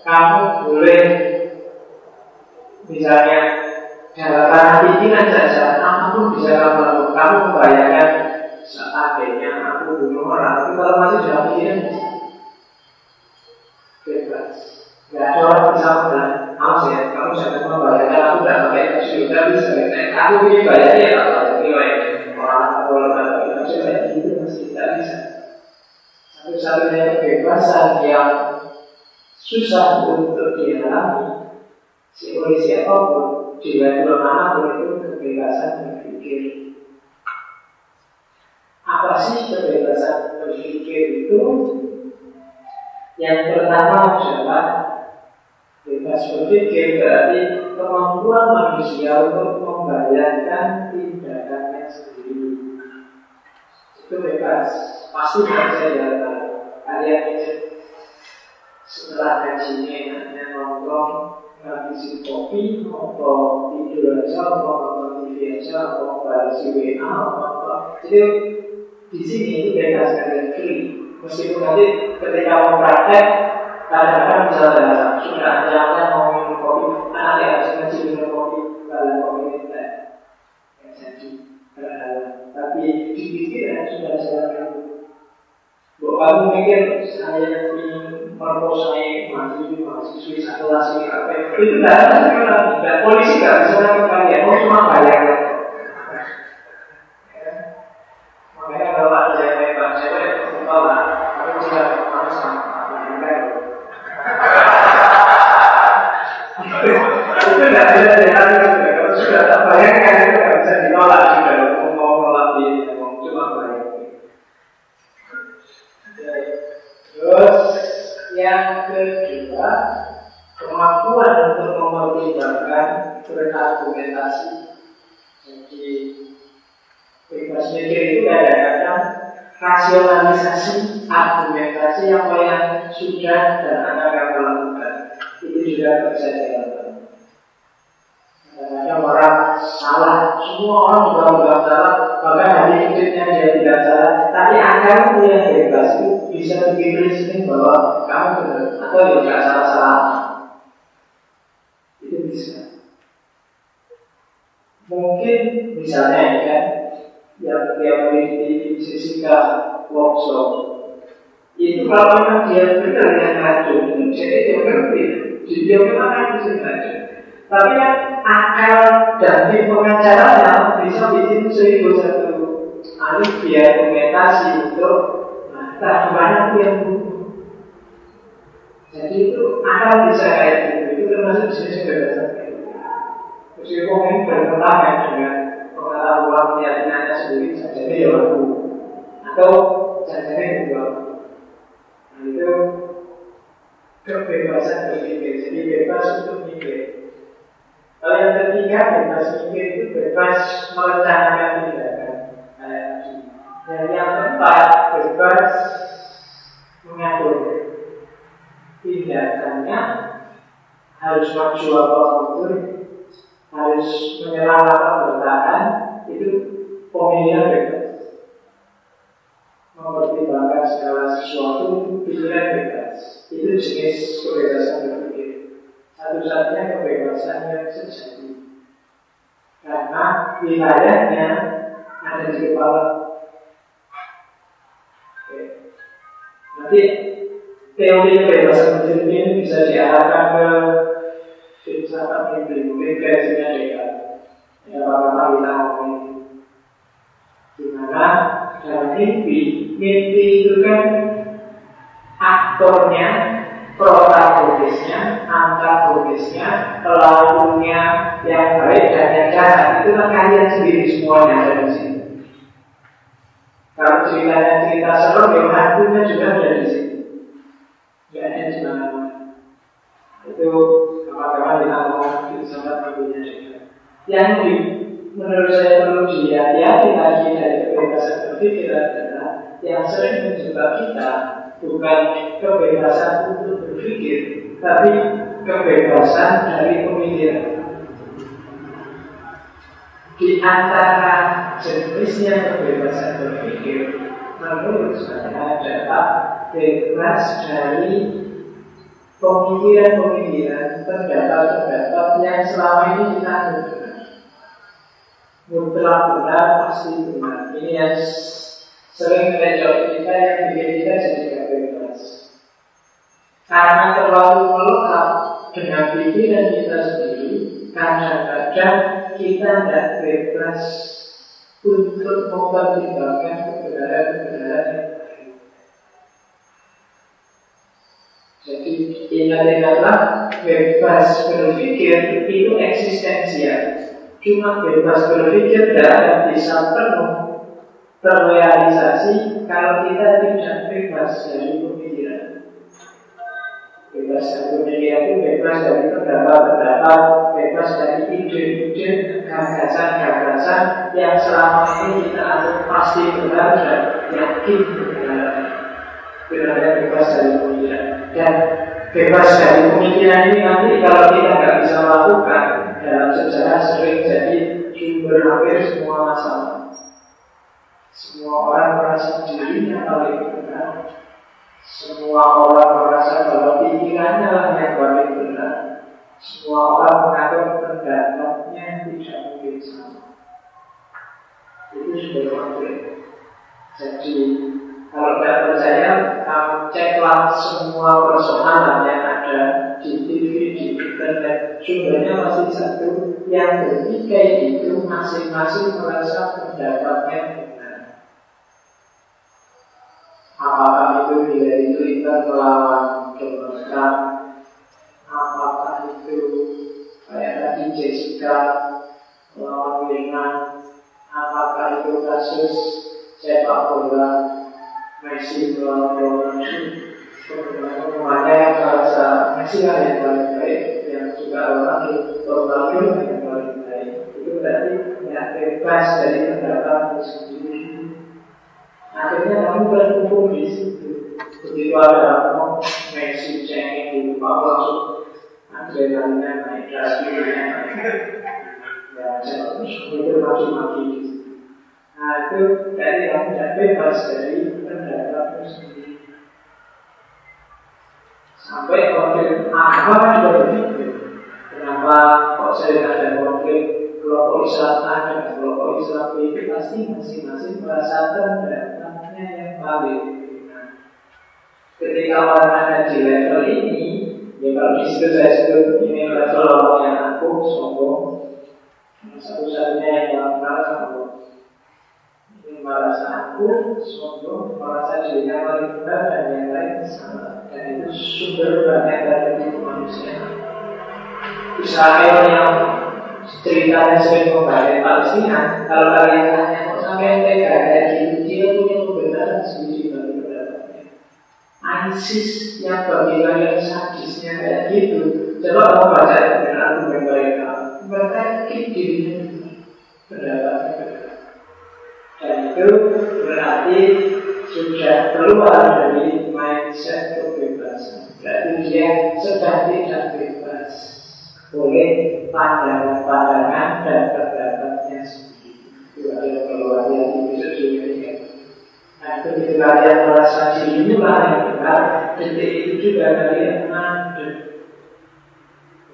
Kamu boleh misalnya dalam tanah pikiran saja, apa pun bisa kamu lakukan. Kamu membayangkan seandainya aku bunuh orang, tapi kalau masih Aku ya, ini bayarnya ya, nilai orang orang tapi saya dulu masih tidak bisa. Satu-satunya kebebasan yang susah untuk dialami si oleh siapa pun di level mana pun itu kebebasan berpikir. Apa sih kebebasan berpikir itu? Yang pertama adalah Bebas berpikir berarti kemampuan manusia untuk membayangkan tindakannya sendiri. Itu bebas. Pasti bisa jalan. Kalian ini. setelah gajinya hanya nongkrong ngabisin kopi, atau tidur aja, atau nonton TV aja, atau WA, atau jadi di sini itu bebas kalian free. Meskipun nanti ketika mau praktek kadang-kadang misalnya sudah jamnya mau minum kopi. Kan ada yang harus ngaji minum kopi kalau kopi itu yang jadi tapi di pikiran ya, sudah saya kamu mikir saya ingin merkosai mahasiswa mahasiswi satu kelas ini apa? Itu tidak ada karena polisi nggak bisa menangkap mau oh, cuma bayangkan tindakan Dan yang keempat, bebas mengatur tindakannya harus maju tidak bisa penuh terrealisasi kalau kita tidak bebas dari pemikiran. Bebas dari pemikiran itu bebas dari pendapat-pendapat, bebas dari ide-ide, gagasan-gagasan yang selama ini kita anggap pasti benar dan yakin benar. Benar bebas dari pemikiran dan bebas dari pemikiran ini nanti kalau kita nggak bisa lakukan dalam sejarah sering jadi sumber hampir semua masalah. Semua orang merasa dirinya paling benar. Semua orang merasa bahwa pikirannya lah yang paling benar. Semua orang menganggap pendapatnya tidak mungkin sama. Itu sudah konflik. Jadi kalau tidak percaya, ceklah semua persoalan yang ada di TV, internet. Sumbernya masih satu. Yang bertiga itu masing-masing merasa pendapatnya benar. Apakah itu dari Twitter melawan Donald Trump? Apakah itu kayak tadi Jessica melawan Lina? Apakah itu kasus sepak bola Messi melawan Ronaldo? Semuanya merasa Messi lah yang paling baik, juga Ronaldo, Ronaldo yang paling baik. Itu berarti tidak bebas dari pendapat sendiri. Akhirnya kamu berkumpul di situ. Begitu ada kamu Messi cengeng di rumah langsung adrenalinnya naik, naik. Ya, itu maki-maki. Nah itu dari kamu tidak bebas dari pendapatmu sendiri. Sampai konflik agama juga begitu. Kenapa kok saya ada konflik kelompok Islam dan kelompok Islam itu pasti masing-masing merasa pendapatnya yang benar. Ketika orang ada di level ini, ya kalau di situ saya sebut ini level orang yang aku sombong, satu-satunya yang merasa sombong. Ini merasa aku sombong, merasa dirinya paling benar dan yang lain salah. Dan itu sumber banyak dari kemanusiaan. Israel yang ceritanya sering membahas Palestina, kalau kalian tanya kok sampai tega kayak gitu, dia punya kebenaran sendiri bagi pendapatnya. ISIS yang bagi kalian sadisnya kayak gitu, coba mau baca dengan argumen mereka, mereka dirinya pendapatnya. Dan itu berarti sudah keluar dari mindset kebebasan. Berarti dia sudah tidak bebas oleh pandangan-pandangan dan pendapatnya sendiri. Itu adalah keluar dari episode ini. Nah, begitu kalian merasa dirinya yang benar, detik itu juga kalian mandek.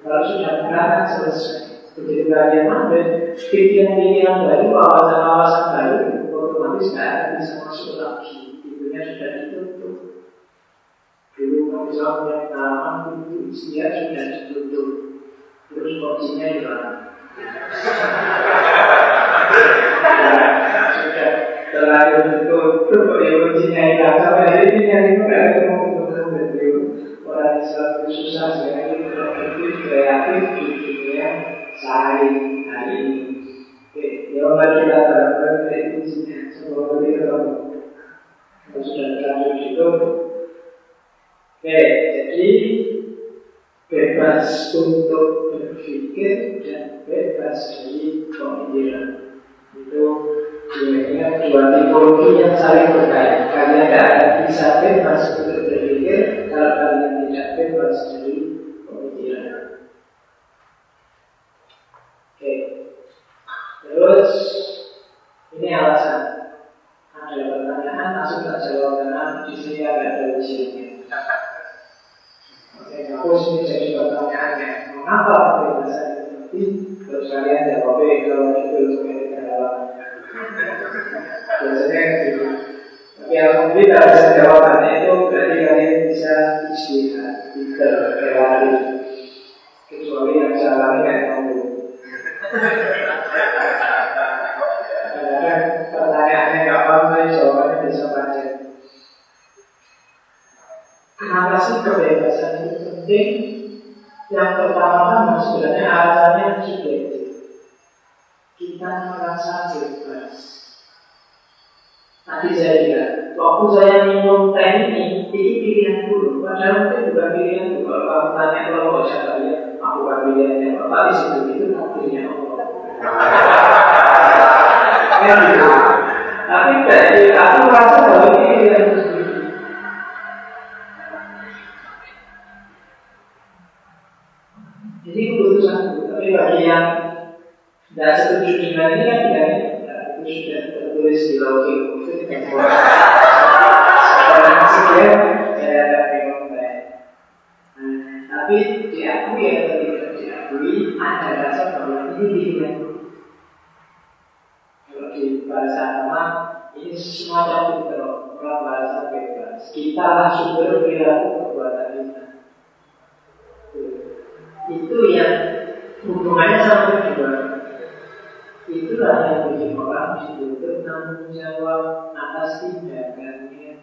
Kalau sudah benar kan selesai. Kalian mandek, pikiran-pikiran baru, wawasan-wawasan baru, otomatis akan bisa masuk lagi. Pintunya sudah ditutup. Dulu punya pengalaman pintu isinya sudah ditutup. Terus kuncinya hilang. sudah terlalu ditutup, ya kuncinya hilang. Sampai hari ini yang itu nggak ketemu ketemu Orang Islam itu susah sekali produktif, kreatif di dunia saling hari ini. Oke, ya mari kita terapkan dari kuncinya. Semoga kita ketemu. Sudah terlanjur itu. Oke, jadi bebas untuk berpikir dan bebas dari pemikiran. Itu dua dua tipologi yang saling berkait. Kalian tidak bisa bebas untuk berpikir kalau kalian tidak bebas dari pemikiran. Oke, terus ini alasan. Ada pertanyaan langsung tak jawab karena di sini ada ujiannya. Jadi pertanyaannya. Mengapa kebebasan itu Terus kalian jawabnya kalau itu Biasanya gitu. Tapi alhamdulillah bisa jawabannya itu berarti kalian bisa istirahat. Kecuali yang salah kayak kamu. Pertanyaannya tapi jawabannya bisa panjang. Kenapa sih kebebasan itu sebenarnya alasannya subjektif. Kita merasa bebas. Tadi saya bilang, waktu saya minum teh ini, ini pilihan dulu. Padahal mungkin bukan pilihan dulu. Kalau kamu tanya kalau saya lihat, aku bukan pilihannya Bapak di situ itu takdirnya Allah. ya, gitu. Tapi dari aku merasa bahwa ini pilihan tidak setuju dengan ini kan tidak itu sudah tertulis di logik tapi diakui atau tidak diakui ada rasa bahwa ini pilihan kalau di bahasa agama ini semacam itu kalau bahasa bebas. Kita sumber perilaku perbuatan kita. Itu yang hubungannya sama kedua itulah yang bikin orang dituntut tanggung jawab atas tindakannya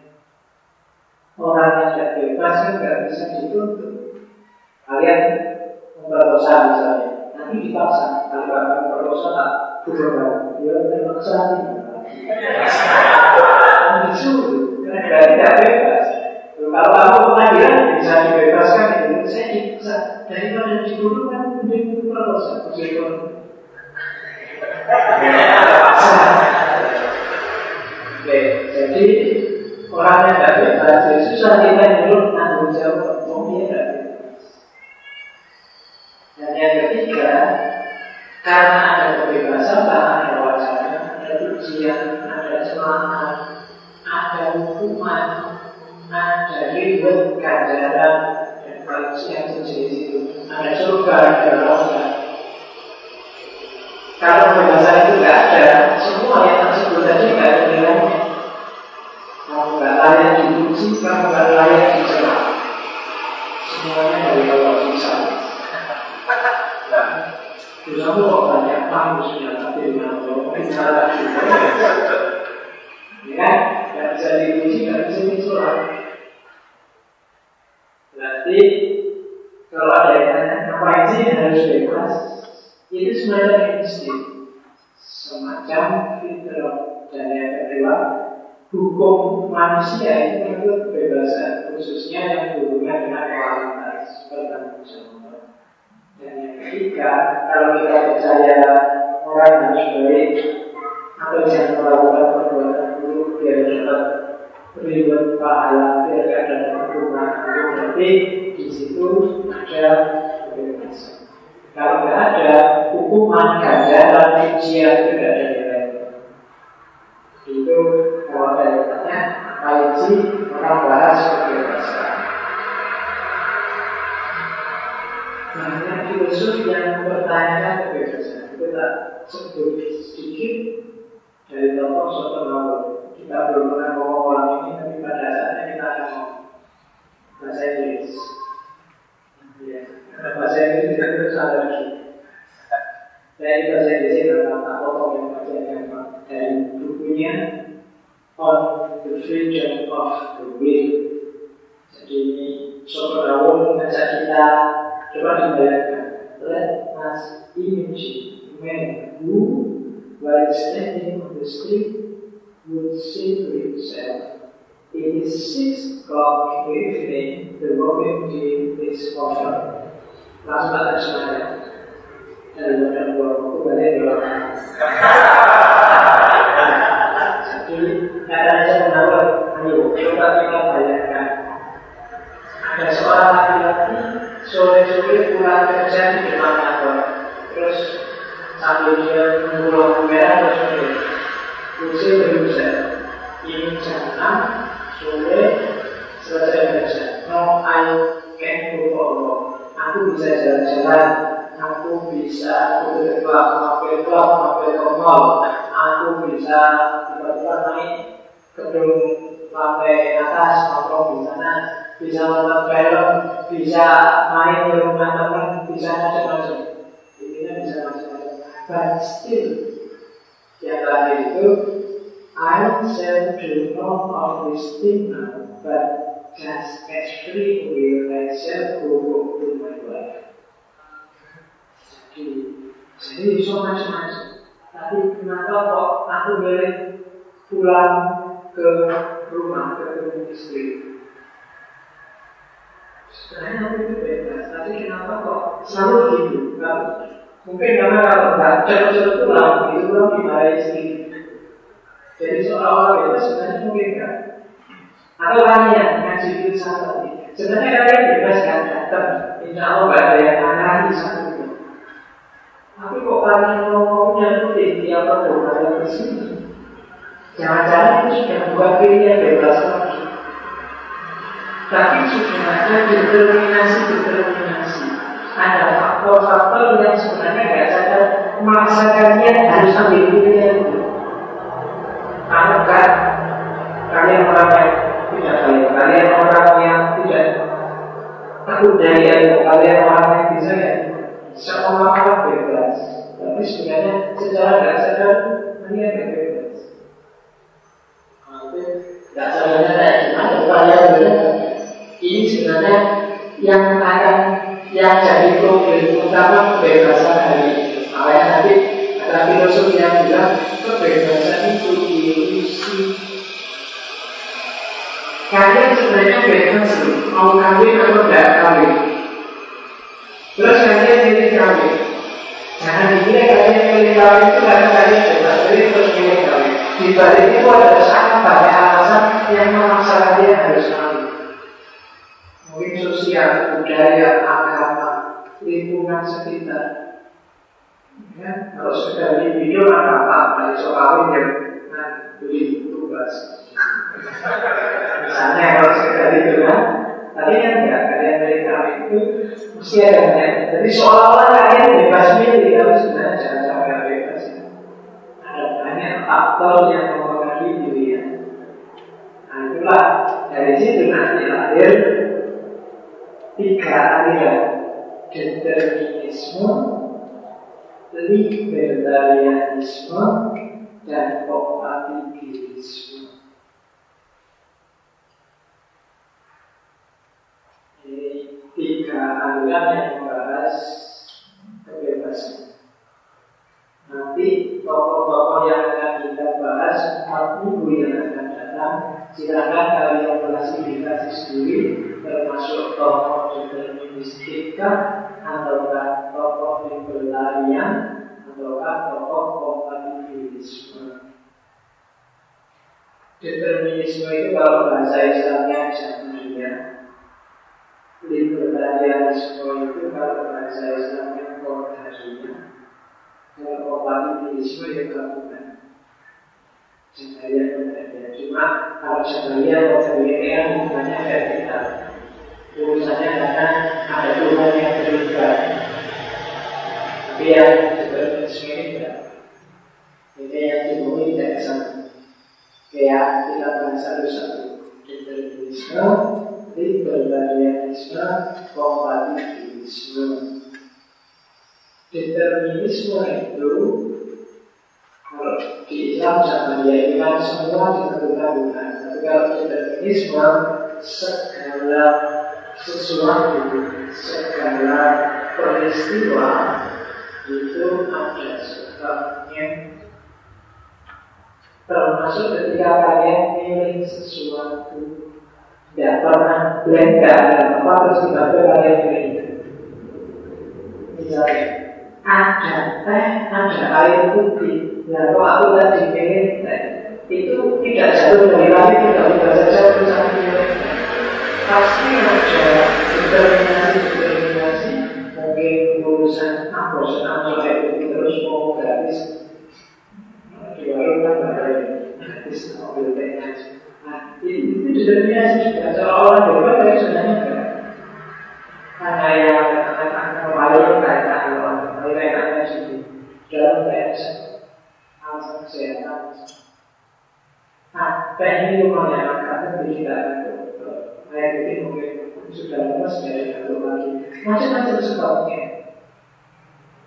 orang yang tidak bebas nggak bisa dituntut. Kalian memperkosa misalnya nanti dipaksa kalau kalian memperkosa bukan dia terpaksa kamu disuruh karena tidak bebas. Kalau kamu pengadilan bisa dibebaskan itu saya bisa daripada dibunuh kan mending perkosa meskipun Oke, jadi orang yang apa sih orang bahas kebebasan. Banyak filosof yang mempertanyakan kebebasan. Tak sebut sedikit dari tokoh soto Kita belum pernah ngomong orang ini, tapi pada saatnya kita akan ngomong bahasa Inggris. Ya. Karena bahasa Inggris tidak terus ada lagi. Di bahasa Inggris dalam tak potong yang baca yang dari bukunya On the Freedom of the Will. Jadi ini Sopo Dawon mengajak kita coba dibayangkan. Let us imagine when who while standing on the street would say to himself It is six o'clock in the evening, the working day is over. Langsung ada semuanya. Dan ada dua waktu balik di Jadi, kata saya menawar, ayo coba kita bayangkan. Ada seorang laki-laki sore-sore pulang kerja di depan kantor. Terus sambil dia menunggu lampu merah terus dia Kursi berusaha. Ini jam 6 sore selesai kerja. No, I can go walk. Aku bisa jalan-jalan. Aku bisa klub, mampir klub, mampir ke mall. Aku bisa tiba-tiba naik gedung lantai atas, nongkrong di sana. Bisa nonton film, bisa main di rumah teman, bisa macam-macam. Intinya bisa macam-macam. But still, yang terakhir itu I shall do none of this thing now, but just as free will I go to my wife. Jadi bisa macam-macam. Tapi kenapa kok aku boleh pulang ke rumah ketemu istri? Sebenarnya itu bebas, tapi kenapa kok selalu gitu? Mungkin karena kalau nggak cepet-cepet pulang, itu belum dimarahi istri. Jadi seolah-olah bebas sebenarnya mungkin kan? Atau kalian ngaji filsafat sebenarnya kalian bebas kan datang, insya Allah nggak ada yang marahi satu tapi kok kalian ngomongnya itu tinggi apa doa di sini? Jangan-jangan itu sudah bukan pilihan bebas lagi. Tapi sudah ada determinasi-determinasi. Ada faktor-faktor yang sebenarnya nggak sadar memaksa kalian harus ambil pilihan. Anggap kalian orang yang tidak baik, kalian orang yang tidak takut daya, kalian orang yang bisa ya orang bebas Tapi sebenarnya secara tidak sadar yang bebas Sadarnya kayak gimana Kalian benar Ini sebenarnya yang akan Yang jadi problem utama kebebasan hari ada yang bilang itu ilusi Kalian sebenarnya bebas Mau kawin atau tidak kawin Terus kalian pilih kawin. Jangan itu karena kalian bebas pilih terus. Di balik itu ada sangat banyak alasan yang memaksa kalian harus kawin. Mungkin sosial, budaya, agama, lingkungan sekitar. Ya, kalau sudah di video maka apa? Dari soal kawin ya, nah, beli tugas. Misalnya kalau sudah itu kan, tapi kan enggak, kalian dari kawin itu mesti ada Jadi seolah-olah kalian bebas milih, tapi sebenarnya jangan sampai bebas. Ada banyak faktor yang. Itulah dari situ nanti lahir tiga aliran determinisme, libertarianisme, dan kompatibilisme. tiga aliran yang membahas kebebasan. Nanti tokoh-tokoh yang akan kita bahas empat minggu yang akan datang, silakan kalian klasifikasi sendiri, termasuk tokoh deterministika, ataukah tokoh libertarian, ataukah tokoh kompatibilisme. Determinisme itu kalau bahasa Islamnya bisa dunia libertarianisme itu kalau bahasa Islamnya kodarinya kalau kompatibilisme ya gabungan Jabariah Kodariah Cuma kalau ini kan hubungannya vertikal Urusannya karena ada Tuhan yang terlibat Tapi yang determinisme ini tidak Ini yang dimulai tidak ke sana Kayak kita bahas satu-satu Determinisme libertarianisme, kompatibilisme. Determinisme itu di Islam zaman dia itu kan semua ditentukan Tuhan. Tapi kalau determinisme segala sesuatu, segala peristiwa itu ada sebabnya termasuk ketika kalian milih sesuatu tidak pernah lengkap apa terus tiba-tiba kalian berikan. Misalnya, ada teh, ada air putih. Nah, kalau aku tadi pengen teh, itu tidak jatuh dari langit, tidak bisa saja urusan Pasti ada determinasi-determinasi, mungkin urusan apa, air putih terus mau gratis. Di warung kan ada gratis, mobil teh. Itu determinasi. Juga seolah-olah bebas tapi sebenarnya hanya yang katakan kembali kayak Allah kembali kayak anda sendiri dalam bahasa alasan kesehatan nah teknik lumayan karena tidak kayak gitu mungkin sudah lemas dari satu lagi. Macam-macam sebabnya.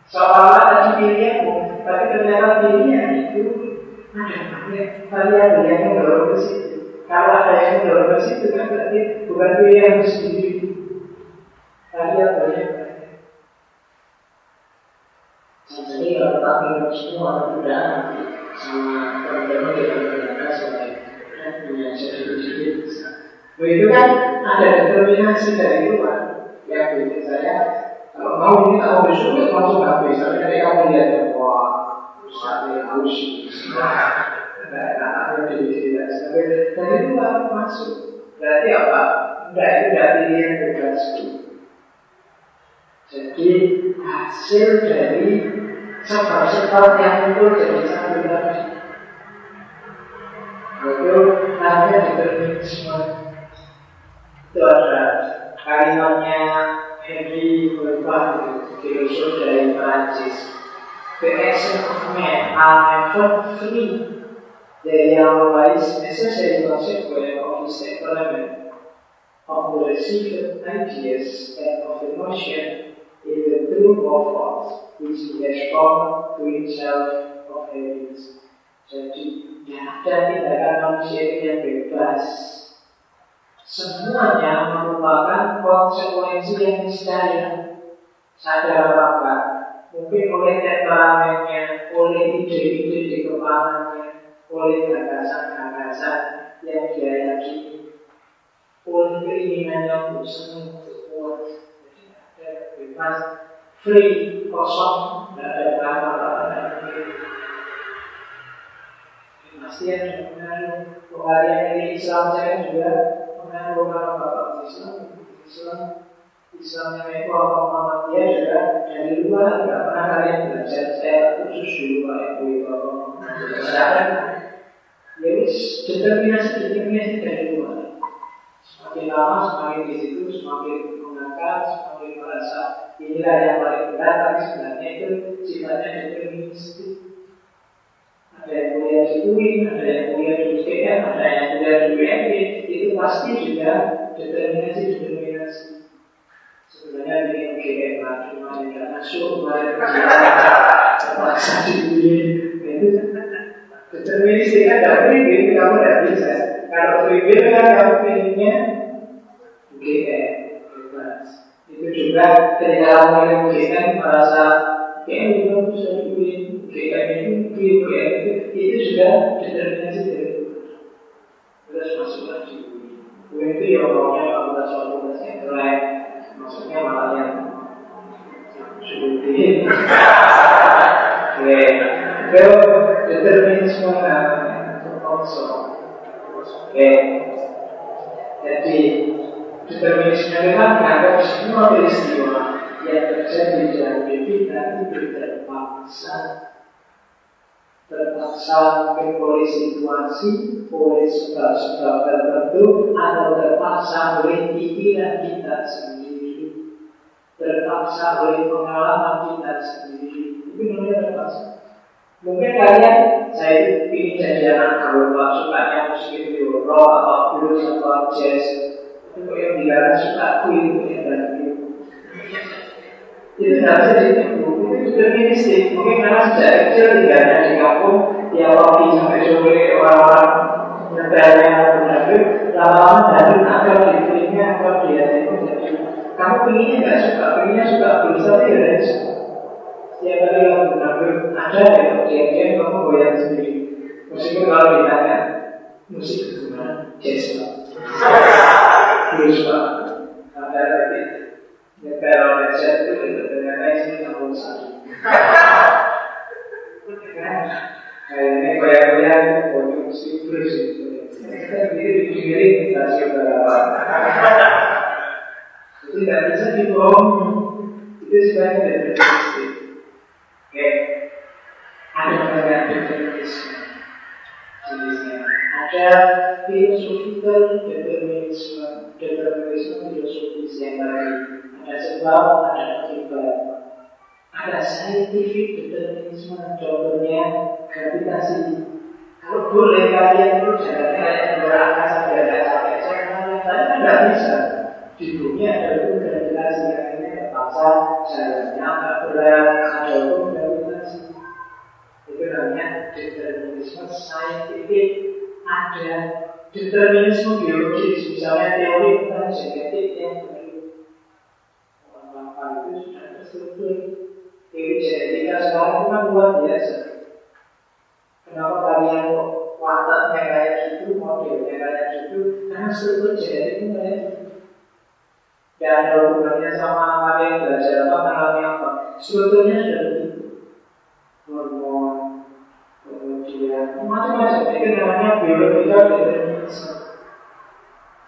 Seolah-olah tadi pilihanmu tapi ternyata pilihan itu. Ada banyak variabel yang mendorong ke situ. Kalau ada yang mendorong ke situ kan berarti bukan pilihan sendiri. Begitu kan ada determinasi dari luar. Yang bikin saya kalau mau ini mau bersyukur langsung habis tapi ketika kamu lihat wah saatnya harus. Nah, di tidak sebagai dari luar masuk. Berarti apa? Enggak itu berarti yang bebas jadi hasil dari sebab-sebab yang itu jadi satu lagi itu namanya determinisme. itu kalimatnya Henry Bergman filosof dari Perancis The action of man are never free They are always necessary consequence of his environment of the received ideas and of the notion in the true which he has formed to himself of. Jadi, ada tindakan manusia yang bebas. Semuanya merupakan konsekuensi yang niscaya. Sadar apa? Mungkin oleh temperamennya, oleh ide-ide di kepalanya, oleh gagasan-gagasan yang dia yakini, oleh keinginannya untuk semua kuat bebas, free, kosong, tidak ada kata-kata Pasti ada pengaruh Pengharian ini Islam saya juga mengaruh kalau bapak Islam Islam Islamnya itu apa Muhammadiyah juga dari luar tidak pernah kalian belajar saya khusus dulu Pak Ibu itu apa Muhammadiyah Ya determinasi determinasi dari luar. Semakin lama semakin di situ semakin mengangkat semakin merasa inilah yang paling benar tapi sebenarnya itu sifatnya deterministik. Ada yang kuliah di UIN, ada yang kuliah di UGM, ada yang kuliah di UMB itu pasti juga determinasi-determinasi sebenarnya di UGM lah cuma tidak masuk kemarin terpaksa di UIN itu deterministik kan tidak free kamu tidak bisa. Kalau free kan kamu pengennya UGM itu juga ketika orang yang merasa kayak juga bisa diuin kayak ini kayak itu itu juga determinasi dari terus masuk lagi Uin itu ya orangnya kalau suatu bahasa yang keren maksudnya malah yang seperti Oke, itu determinisme namanya also. Oke, jadi Determinisme memang menganggap semua peristiwa yang terjadi dalam hidup kita itu terpaksa terpaksa mungkin oleh situasi, oleh sebab-sebab tertentu, atau terpaksa oleh pikiran kita sendiri, terpaksa oleh pengalaman kita sendiri. Itu namanya terpaksa. Mungkin kalian, saya ingin jadi anak kalau sukanya musik rock atau blues atau jazz, itu yang dilarang suka itu yang tidak bisa ditipu itu deterministik mungkin karena sejak kecil tinggalnya di kampung. Tiap pagi sampai sore orang-orang nyetelnya benar lama-lama dari akal di telinga akal dia itu jadi kamu pengennya nggak suka? Pengennya suka blues ya ada setiap kali kamu benar ada ya dia kamu goyang sendiri. Meskipun kalau ditanya musik gimana? Jazz pak. Ada lagi ya kalau headset itu ternyata isinya campur satu kayaknya goyang-goyang pojok siklus itu kita sendiri dipinggiri stasiun balapan itu tidak bisa dibohongi itu sebenarnya deterministik oke ada banyak determinisme jenisnya ada philosophical determinisme determinisme filosofis yang tadi ada sebab ada akibat ada scientific determinisme contohnya gravitasi. Kalau boleh kalian itu jangan kayak berangkasa tidak capek saya kan tidak bisa. Di bumi ada pun gravitasi akhirnya terpaksa jalannya agak berat ada pun gravitasi. Itu namanya materialisme scientific ada determinisme biologis misalnya teori tentang genetik yang dari orang bapak itu sudah terstruktur. Teori genetika sekarang itu kan luar biasa. Kenapa kalian kok wataknya kayak gitu modelnya kayak gitu? Karena struktur genetik itu kayak gitu. Tidak ada hubungannya sama kalian belajar apa mengalami apa. Strukturnya sudah begitu. Macam-macam. Itu namanya.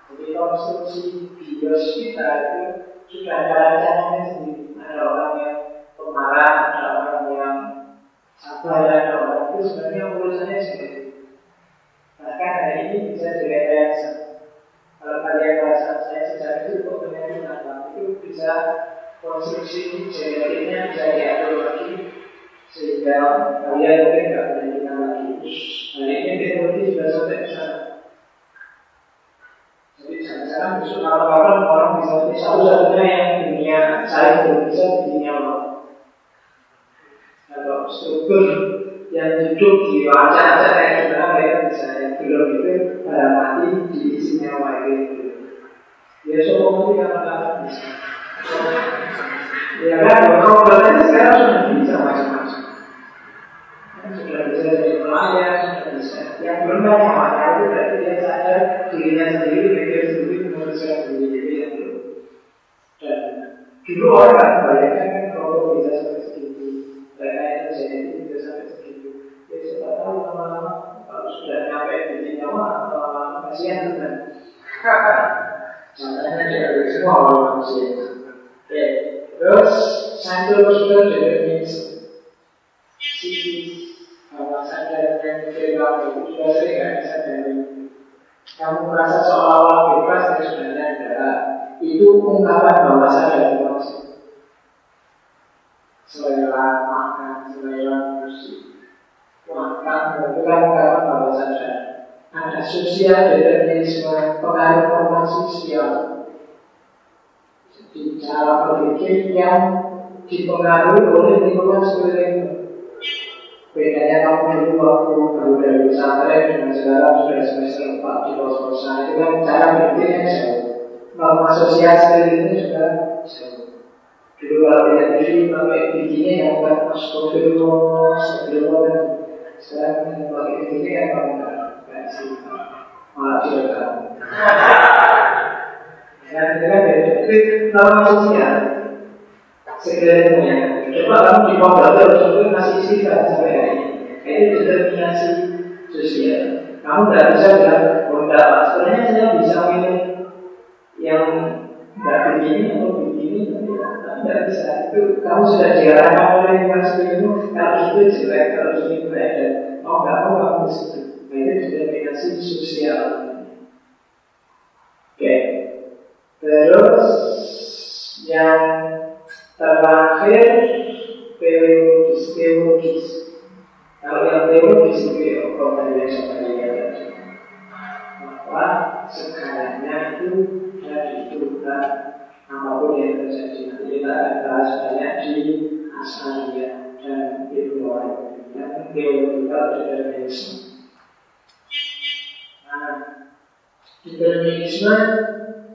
Jadi konstruksi bios kita itu sudah ada rancangannya sendiri. Ada orang yang pemarah, ada orang yang sabar, ada orang itu sebenarnya urusannya sendiri. Bahkan hari ini bisa direkayasa. Kalau kalian merasa saya sejak itu kok penyakit apa, itu bisa konstruksi genetiknya bisa diatur lagi sehingga kalian mungkin nggak menjadikan lagi. Nah ini teknologi sudah sampai ke sana. Jadi jangan-jangan besok kapan-kapan orang bisa menjadi satu-satunya yang dunia saya belum bisa di dunia Allah. Kalau struktur yang hidup di wajah-wajah kayak gimana mereka bisa yang belum itu pada mati di isinya itu. Ya semua mungkin kapan-kapan bisa. Ya kan, kalau sekarang sudah bisa macam-macam. Sudah bisa jadi pelayan, sudah bisa. Yang belum banyak maka itu berarti dia sadar dirinya sendiri, mikir sendiri, memutuskan sendiri. Jadi yang belum. Dan dulu orang bayangkan kan kalau bisa sampai segitu, mereka itu jadi bisa sampai segitu. Ya siapa tahu lama-lama kalau sudah nyampe di nyawa, lama-lama kasihan kan. Contohnya dari semua orang manusia. Oke, terus satu sudah determinisme. Sisi bahwa sadar dan perilaku itu sudah sering nggak disadari. Kamu merasa seolah-olah bebas dan sebenarnya adalah itu ungkapan bahwa sadar manusia. Selera makan, selera musik, makan, itu kan ungkapan bahwa sadar ada sosial determinisme pengaruh norma sosial jadi cara berpikir yang dipengaruhi oleh lingkungan sekeliling kamu dulu waktu baru dari pesantren dengan sekarang sudah semester 4 di kos-kosan itu kan cara berpikirnya jauh. Norma sosial sekelilingnya sudah jauh. Dulu kalau lihat TV pakai bikinnya yang bukan astagfirullah astagfirullah sekarang pakai begini kan kamu malah tidak Ya, itu kan itu norma sosial sekelilingnya. Coba kamu di pondok terus masih sifat sampai hari ini. Itu determinasi sosial. Kamu tidak bisa bilang, oh enggak, sebenarnya saya bisa minum yang tidak begini atau begini, tapi tidak bisa. Itu kamu sudah diarahkan oleh lingkungan sekelilingmu. Kalau itu jelek, kalau ini baik, dan mau nggak mau kamu. Nah, itu determinasi sosial. Oke. Terus yang terakhir teologis teologis. Kalau yang teologis itu kembali sebenarnya bahwa segalanya itu dari Tuhan apa pun yang terjadi nanti kita akan bahas banyak di Asalia dan Ibnu yang teological determinism. Nah, determinisme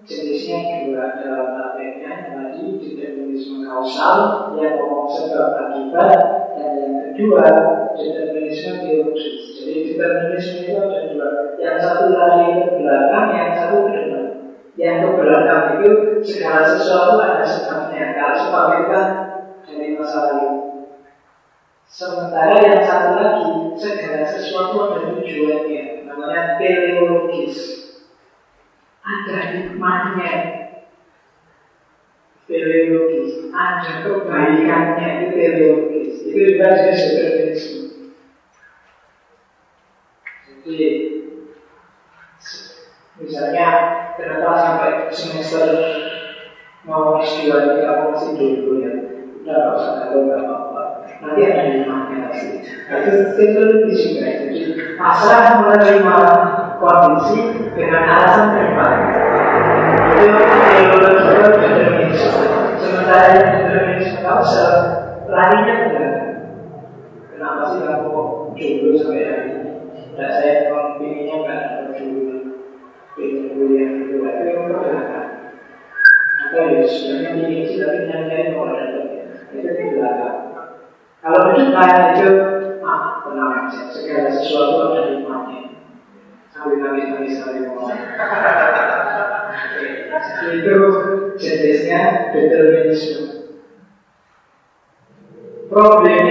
jenisnya dua dalam prakteknya tadi determinisme kausal yang ngomong sebab akibat kedua determinisme biologis. Jadi determinisme itu ada dua. Yang satu lari ke belakang, yang satu ke depan. Yang ke belakang itu segala sesuatu ada sebabnya. Kalau sebab itu kan dari masa lalu. Sementara yang satu lagi segala sesuatu ada tujuannya. Namanya teleologis ada hikmahnya teleologis, ada kebaikannya itu teleologis. Itu juga jenis determinisme. Jadi misalnya kenapa sampai semester mau S2 ini kamu masih dulu ya? Udah gak usah kalau gak apa-apa. Nanti ada hikmahnya pasti nah, itu teknologi juga. Jadi asal menerima kondisi dengan alasan terbaik. Itu teknologi wilayah internasional secara larinya enggak. Kenapa sih kamu kok dulu sampai hari ini? Nah, saya memang pinginnya enggak dulu. Pengen kuliah kedua itu yang belakang. Atau ya sebenarnya ini sih tapi nyari-nyari kok ada itu di belakang. Kalau itu kayak itu, ah tenang aja. Segala sesuatu ada hikmahnya. Sambil nangis-nangis sambil ngomong. Itu Eh, è determinazione. Proprio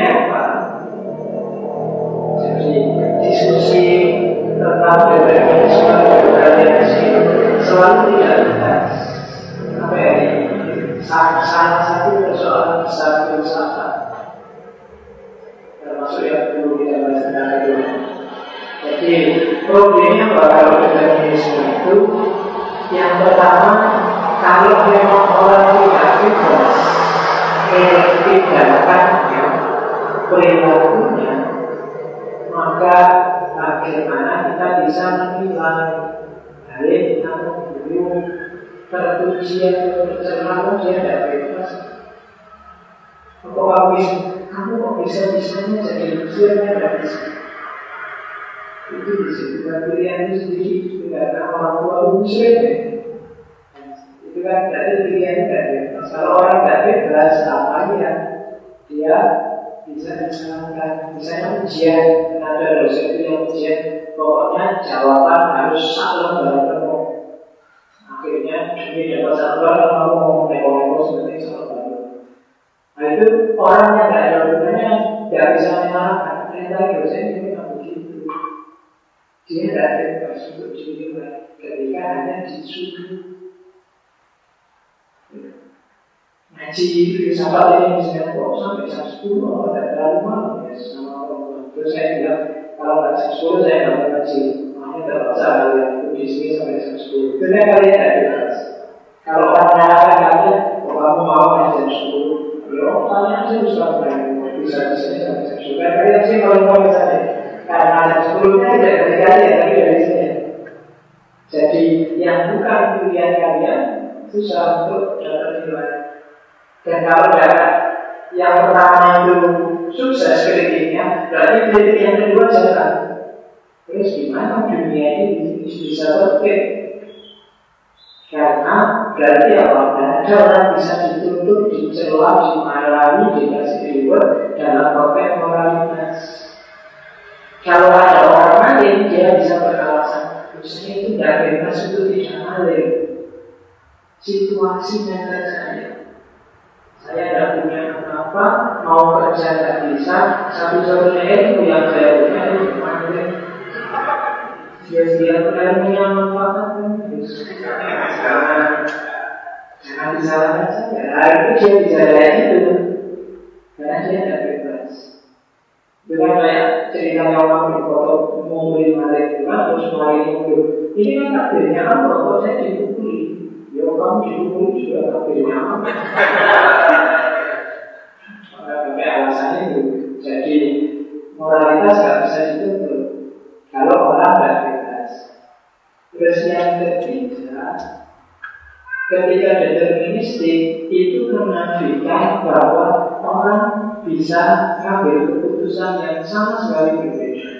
sekali berbeda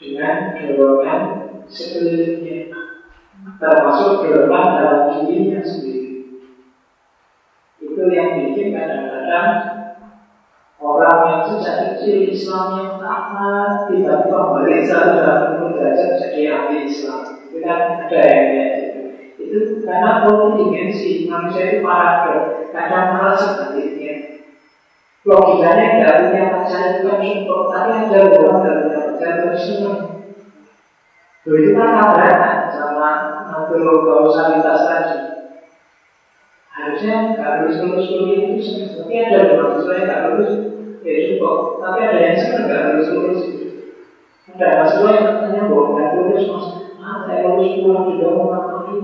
dengan dorongan sekelilingnya. Termasuk dorongan dalam dirinya sendiri. Itu yang bikin kadang-kadang orang yang sejak kecil Islam yang tiba-tiba mereka dalam mengajar jadi ahli Islam. Itu kan ada yang ya. itu karena potensi manusia itu parah kadang malah seperti itu logikanya tidak punya percaya itu kan syukur tapi ada orang tidak punya pacar itu kan senang Loh itu kan tabrakan sama Nampil kausalitas tadi. Harusnya gak lulus lulus kuliah itu senang Tapi ada mahasiswa yang gak lulus ya cukup. Tapi ada yang senang gak lulus lulus. Ada mahasiswa yang katanya bahwa gak lulus mas. Ah saya lulus pulang di dalam mau ngapain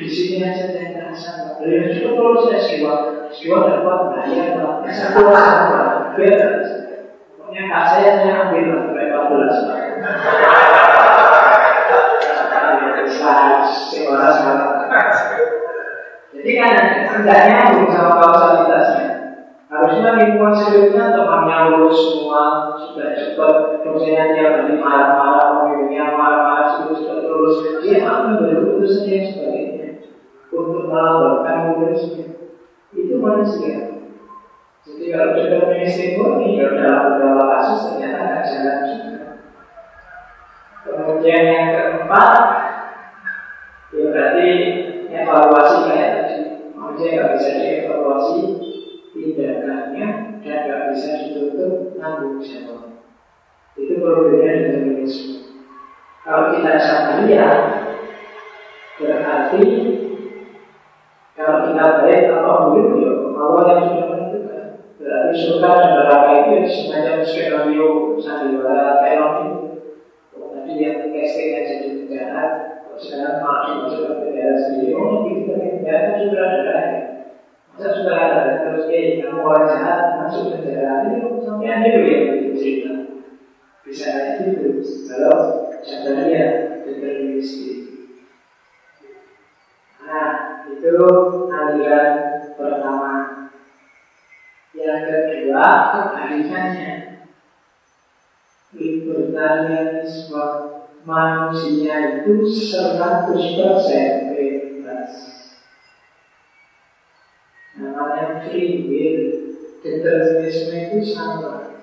Di sini aja saya ngerasa Loh ya syukur lulus S2 Sion dan kuat bahaya dalam kesempurnaan better. Pokoknya kak saya hanya ambil berapa belas. Jadi kan hendaknya nyambung sama kausalitasnya. Harusnya lingkungan seriusnya temannya lulus semua sudah cukup dosennya tiap hari marah-marah, pemimpinnya marah-marah, sudah lulus. Dia akan berlulus sebagainya untuk melambangkan lulusnya itu manusia. Jadi kalau sudah punya simfoni, kalau dalam beberapa kasus ternyata ada jalan juga. Kemudian yang keempat, ya berarti evaluasinya ya tadi. Manusia nggak bisa dievaluasi tindakannya dan nggak bisa ditutup tanggung jawab. Itu problemnya manusia. Kalau kita sangat lihat, berarti Nah, itu aliran pertama. Yang kedua, kebalikannya. Libertarianisme manusia itu 100% bebas. Namanya free will. Determinisme itu sama.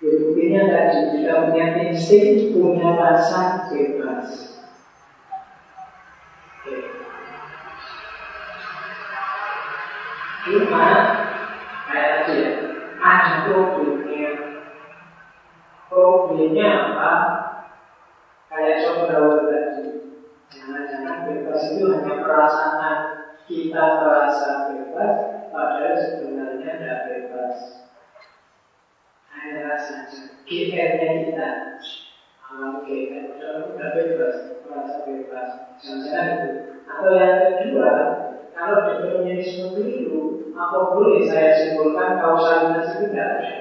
Buktinya tadi kita punya insting, punya rasa bebas. Cuma kayak tadi ya, ada problemnya. Problemnya apa? Kayak coba tadi. Jangan-jangan bebas itu hanya perasaan kita merasa bebas, padahal sebenarnya tidak bebas. Hanya saja GR-nya kita. Alam GR, tidak bebas, merasa bebas. Jangan-jangan itu. Atau yang kedua, kalau determinisme keliru, apa boleh saya simpulkan kausalitas itu tidak ada?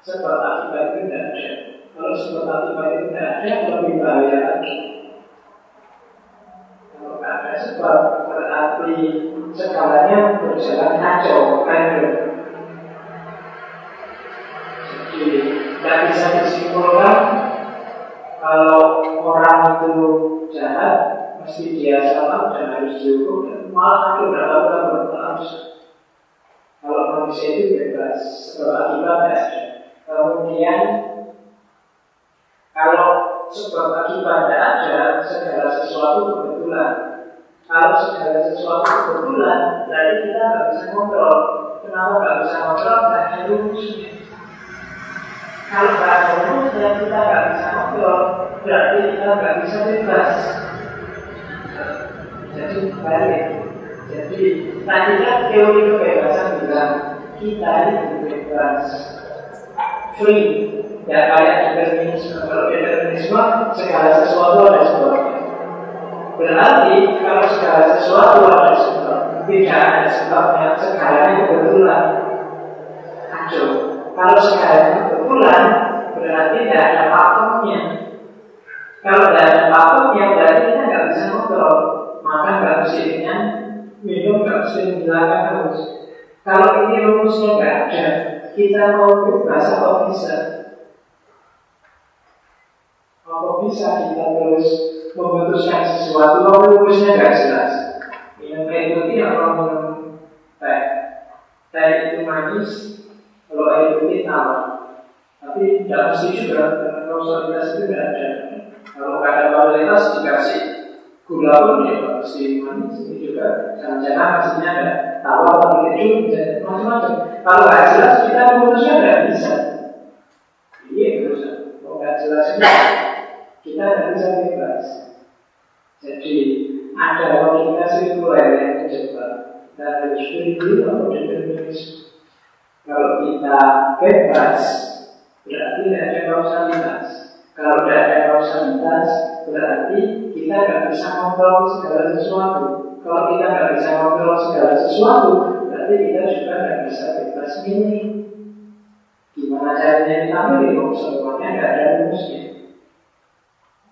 Sebab akibat itu tidak ada. Kalau sebab akibat itu tidak ada, lebih bahaya lagi. Kalau tidak ada sebab, berarti segalanya berjalan kacau, random. Jadi, tidak bisa disimpulkan kalau orang itu jahat, mesti dia salah dan harus dihukum dan malah itu berapa bertahun kalau manusia itu bebas sebab akibat ada kemudian kalau sebab akibat tidak ada segala sesuatu kebetulan kalau segala sesuatu kebetulan berarti kita nggak bisa kontrol. Kenapa nggak bisa kontrol? Nggak ada rumusnya. Kalau nggak ada rumusnya kita nggak bisa kontrol. Berarti kita nggak bisa bebas jadi balik. Jadi tadi kan teori kebebasan bilang kita ini bebas, free, ya kayak determinisme. Kalau determinisme segala sesuatu ada sebabnya. Berarti kalau segala sesuatu ada sebab, tidak ada sebabnya, segalanya kebetulan. Kacau. Kalau segalanya kebetulan, berarti tidak ada pakemnya. Kalau tidak ada pakemnya, berarti kita nggak bisa ngobrol maka nggak dengan minum nggak mesti menghilangkan haus. Kalau ini rumusnya nggak ada, kita mau bebas apa bisa? Apa bisa kita terus memutuskan sesuatu kalau rumusnya nggak jelas? Minum air putih atau minum teh? Teh itu manis, kalau air putih tawar. Tapi tidak mesti juga karena kausalitas itu tidak ada. Kalau ada kualitas dikasih gula pun ya pasti manis ini juga jangan-jangan hasilnya ada tawar atau keju dan macam-macam. Kalau nggak jelas kita memutusnya nggak bisa. Iya kalau nggak jelas kita nggak bisa bebas. Jadi ada logika sirkuler yang terjebak. Dan harus berdiri atau determinisme kalau kita bebas berarti tidak ada kausalitas. Kalau tidak ada kausalitas berarti kita nggak bisa kontrol segala sesuatu. Kalau kita nggak bisa kontrol segala sesuatu, berarti kita juga nggak bisa bebas milih. Gimana caranya kita milih? Semuanya nggak ada rumusnya.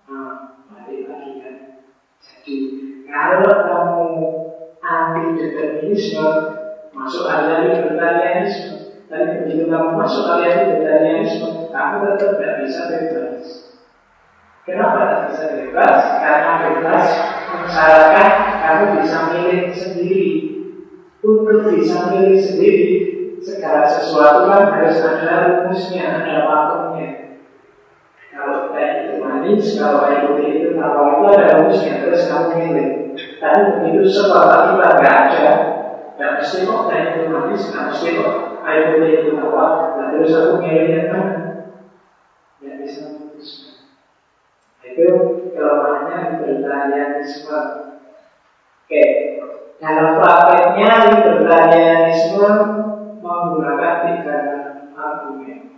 Nah, balik lagi kan. Jadi, kalau kamu anti determinisme, masuk area libertarianisme. Tapi begitu kamu masuk area libertarianisme, kamu tetap nggak bisa bebas. Kenapa tidak bisa bebas? Karena bebas mensyaratkan kamu bisa milih sendiri. Untuk bisa milih sendiri, segala sesuatu kan harus ada rumusnya, ada pakemnya. Kalau kayak itu humanis, kalau air putih itu nawar itu ada rumusnya, terus kamu milih. Tapi begitu sekolah kita nggak ada, nggak mesti kok air humanis, nggak mesti kok air putih itu nawar. Nah terus aku milihnya kan, ya bisa. Itu kelemahannya libertarianisme. Oke, dalam prakteknya libertarianisme menggunakan tiga argumen.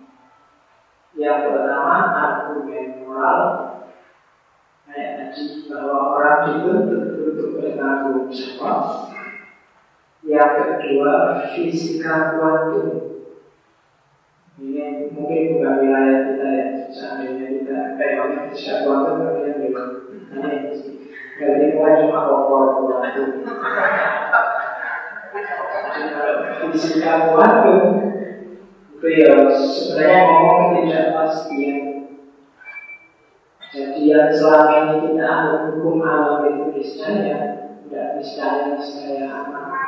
Yang pertama argumen moral Kayak tadi bahwa orang dituntut untuk bertanggung jawab Yang kedua fisika kuantum Ini mungkin bukan wilayah kita ya Seandainya kita kayak kuantum Kalian bilang Jadi kita cuma opor kuantum Fisika kuantum beliau sebenarnya ngomong ketidakpastian. Jadi yang selama ini kita hukum alam itu niscaya, tidak niscaya niscaya aman.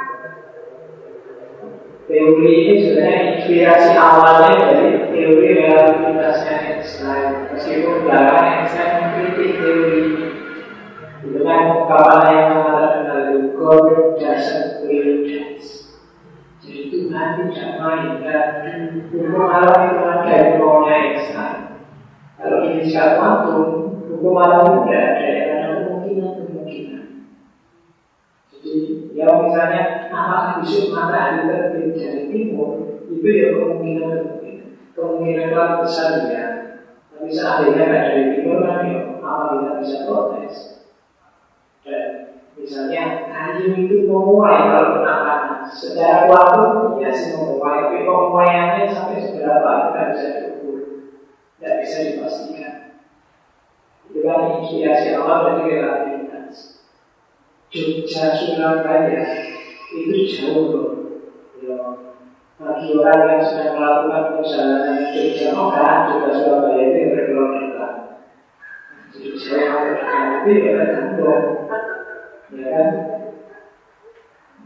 Teori ini sebenarnya inspirasi awalnya dari teori relativitasnya Einstein. Meskipun belakangan Einstein mengkritik teori kan kapan yang mengatakan God doesn't really dance. Jadi Tuhan tidak main dan hukum alam itu ada hukumnya Einstein. Kalau ini kuantum, hukum alam tidak ada yang ada kemungkinan-kemungkinan. Ya misalnya apakah besok matahari terbit dari timur, itu ya kemungkinan-kemungkinan. Kemungkinan itu besar ya. Tapi seandainya nggak dari timur kan ya apa kita bisa protes. Dan misalnya kayu itu memuai kalau kena panas secara waktu ya sih memuai tapi pemuaiannya sampai seberapa kita bisa diukur tidak bisa dipastikan itu kan inspirasi awal dari relativitas Jogja Surabaya itu jauh loh ya. bagi orang yang sedang melakukan perjalanan Jogja Moga Jogja Surabaya itu berkilometer jadi jauh itu ya tergantung ya kan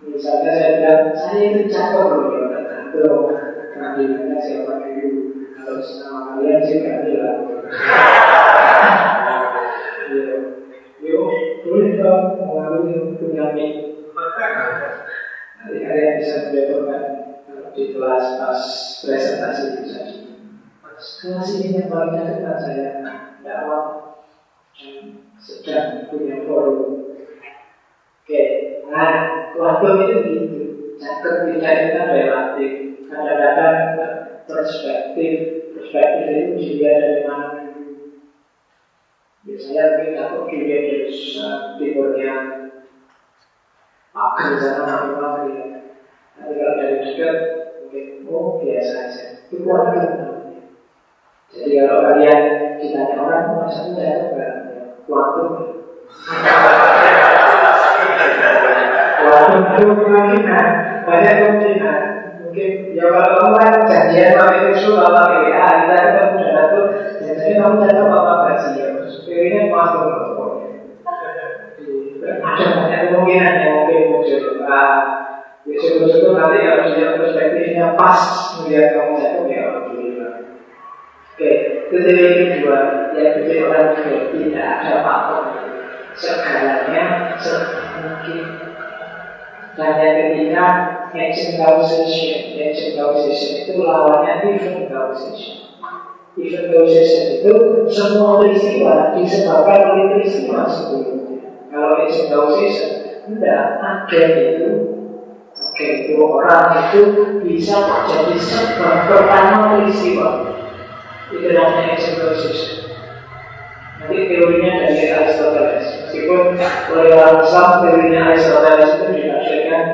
Misalnya saya bilang, saya itu cakep loh ya, tergantung kehadirannya siapa dulu. Kalau sama kalian sih gak bilang. Yuk, boleh dong mengalami punya mic. Nanti kalian bisa menjatuhkan di kelas pas presentasi itu saja. Kelas ini yang paling dekat saya dakwah sedang punya forum. Oke, nah Waktu itu gitu. Ketika itu kan relatif. Kadang-kadang perspektif, perspektif itu dilihat dari mana Biasanya mungkin aku dilihat dari timurnya Pakai sana apa ya. Tapi kalau dari dekat mungkin oh biasa saja. Itu kuantum Jadi kalau kalian ditanya orang masa saya enggak kuantum kemungkinan banyak kemungkinan mungkin ya kalau kamu kan janjian pakai usul apa ya kita kan udah satu jadi kamu datang apa gaji ya masuk ada banyak kemungkinan yang mungkin muncul nah ya nanti dia perspektifnya pas melihat kamu ya oke itu kedua yang bikin orang juga tidak segalanya semungkin dan yang ketiga, action causation. Action causation itu lawannya event causation. Event causation itu semua peristiwa disebabkan oleh peristiwa sebelumnya. Kalau action causation, tidak ada itu Oke, itu orang itu bisa jadi sebab pertama peristiwa. Itu namanya action causation. Nanti teorinya dari Aristoteles. Meskipun oleh orang teorinya Aristoteles itu dikasihkan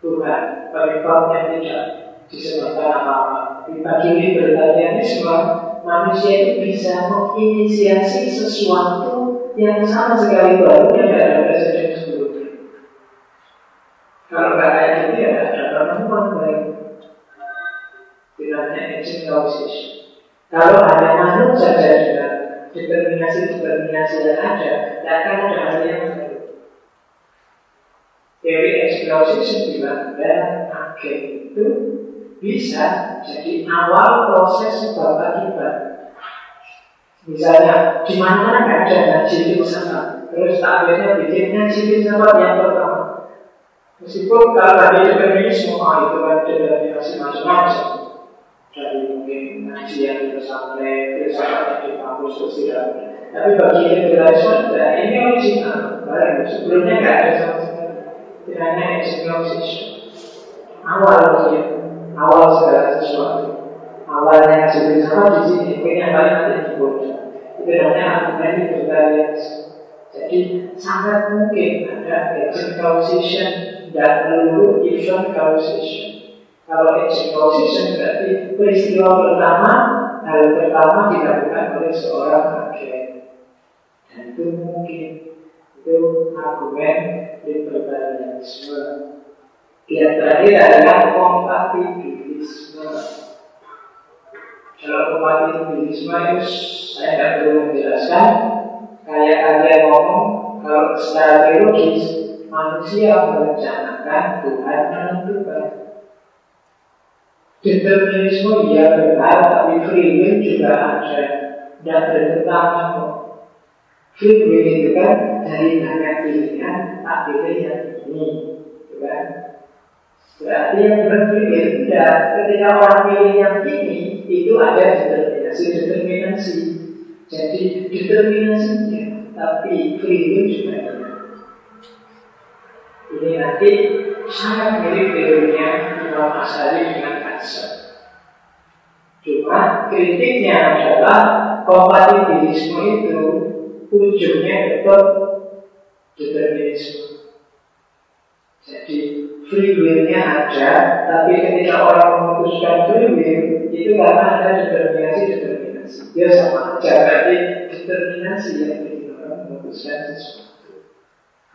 Tuhan, penyebabnya tidak disebabkan apa-apa. Bagi libertarianisme, manusia itu bisa menginisiasi sesuatu yang sama sekali baru yang tidak ada presiden sebelumnya. Kalau nggak kayak gitu ya ada penemuan baik. Action causation. Kalau hanya makhluk saja dengan determinasi-determinasi yang ada, tidak akan ada hal yang baru. Teori explosion bilang dan agen itu bisa jadi awal proses sebab akibat. Misalnya, di mana nggak ada ngaji filsafat, terus takbirnya bikin ngaji filsafat yang pertama. Meskipun kalau tadi feminisme itu kan determinasi macam-macam, dari mungkin ngaji yang di pesantren, filsafat yang di kampus tidak Tapi bagi liberalisme, nah ini original, barang sebelumnya nggak ada sama sekali. Tidak hanya execution. Awal dia, awal segala sesuatu. Awalnya ngaji filsafat di sini, mungkin yang paling nanti dibuat sebenarnya argumen libertarianisme. Jadi sangat mungkin ada agent causation dan melulu event causation. Kalau agent causation berarti peristiwa pertama, hal pertama dilakukan oleh seorang agen. Dan itu mungkin itu argumen libertarianisme. Yang terakhir adalah kompatibilisme. Kalau kompatibilisme itu saya tidak perlu menjelaskan. Kayak kalian ngomong, kalau secara biologis manusia merencanakan Tuhan menentukan. Determinisme ya benar, tapi free will juga ada dan bertentangan Free will itu kan dari banyak pilihan, tak pilih yang ini, gitu kan? Berarti yang berpikir tidak ketika orang pilih yang ini itu ada determinasi determinasi. Jadi determinasinya, tapi will juga. Ini nanti sangat mirip teorinya Imam Asari dengan Kasar. Cuma kritiknya adalah kompatibilisme itu ujungnya tetap determinisme. Jadi free will-nya ada, tapi ketika orang memutuskan free will, itu karena ada determinasi-determinasi. Dia sama aja, berarti determinasi yang bikin orang memutuskan sesuatu.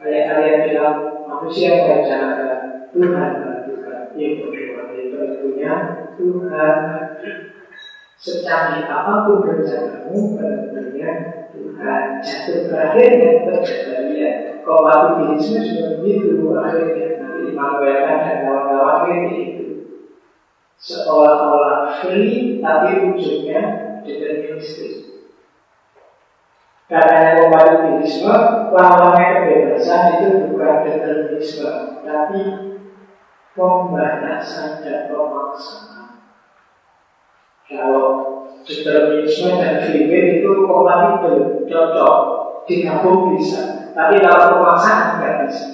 Kayak kalian bilang, manusia merencanakan Tuhan menentukan. Ya berdoa, itu tentunya Tuhan Secanggih apa pun rencanamu, tentunya Tuhan jatuh terakhir yang terjadi ya. Kompatibilisme juga begitu akhirnya Imam dan kawan-kawan itu seolah-olah free tapi ujungnya deterministis. Karena kompatibilisme, lawannya kebebasan itu bukan determinisme, tapi pembatasan dan pemaksaan. Kalau determinisme dan free will itu kompatibel, cocok, digabung bisa. Tapi kalau pemaksaan nggak bisa.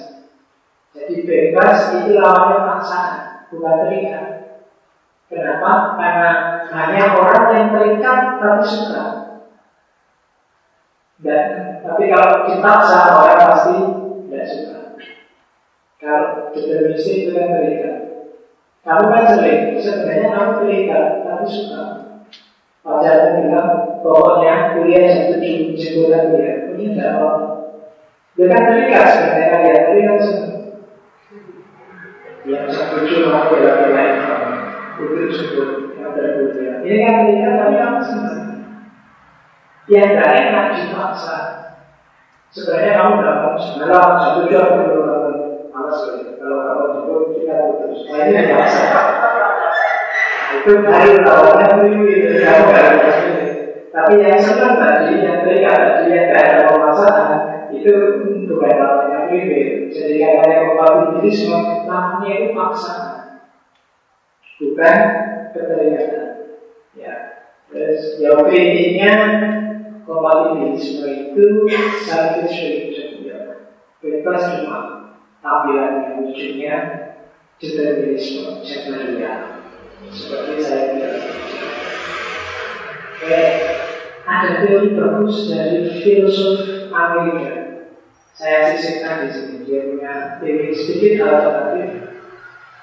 Jadi bebas itu lawannya paksaan, bukan terikat. Kenapa? Karena hanya orang yang terikat tapi suka. Dan tapi kalau dipaksa orang pasti tidak suka. Kalau determinasi itu kan terikat. Kamu kan sering, sebenarnya kamu terikat tapi suka. Pacar bilang, pokoknya kuliah jam tujuh, jemputan kuliah. Ini tidak apa-apa. Sebenarnya kalian, tapi kan senang yang satu cuma bela lain itu disebut yang berbeda. Ini kan melihat tapi apa sebenarnya? Yang enak dipaksa. Sebenarnya kamu tidak mau sebenarnya satu jam malas Kalau kamu itu kita putus. Nah ini. Itu dari itu kamu Tapi yang senang tadi, yang terikat tadi, yang tidak ada pemaksaan, itu bukan namanya privilege. Jadi katanya kompatibilisme namanya itu paksaan, bukan keterikatan. Ya, terus yang kritiknya kompatibilisme itu selfish religion. Ya, bebas cuma tampilan yang ujungnya determinisme jabaria. Seperti saya bilang. Eh, ada teori bagus dari filsuf Amerika saya sisipkan di sini. Dia punya teori sedikit alternatif.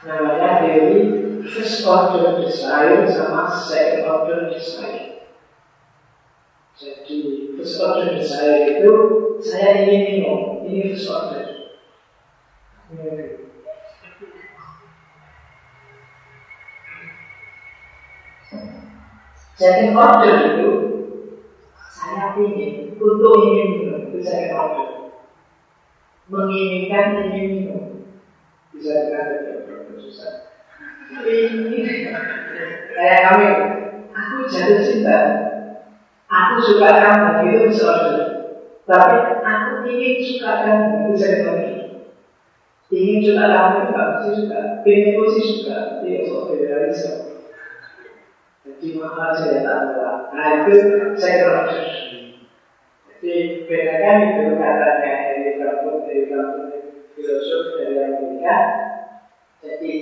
Namanya teori first order desire sama second order desire. Jadi first order desire itu saya ingin minum, ini first order. Second order itu saya ingin untuk ingin minum itu second order menginginkan ingin minum bisa dengan susah tapi ini kayak kami aku jatuh cinta Aku suka kamu, itu bisa order. Tapi aku ingin suka kamu, itu saya tahu ingin suka kamu itu gak mesti suka, pengen itu sih suka, dia sok federalisme. Jadi masalah saya tak tahu. Nah itu saya order. Jadi bedakan itu katanya dari kampung dari kampung filosof dari Amerika. Jadi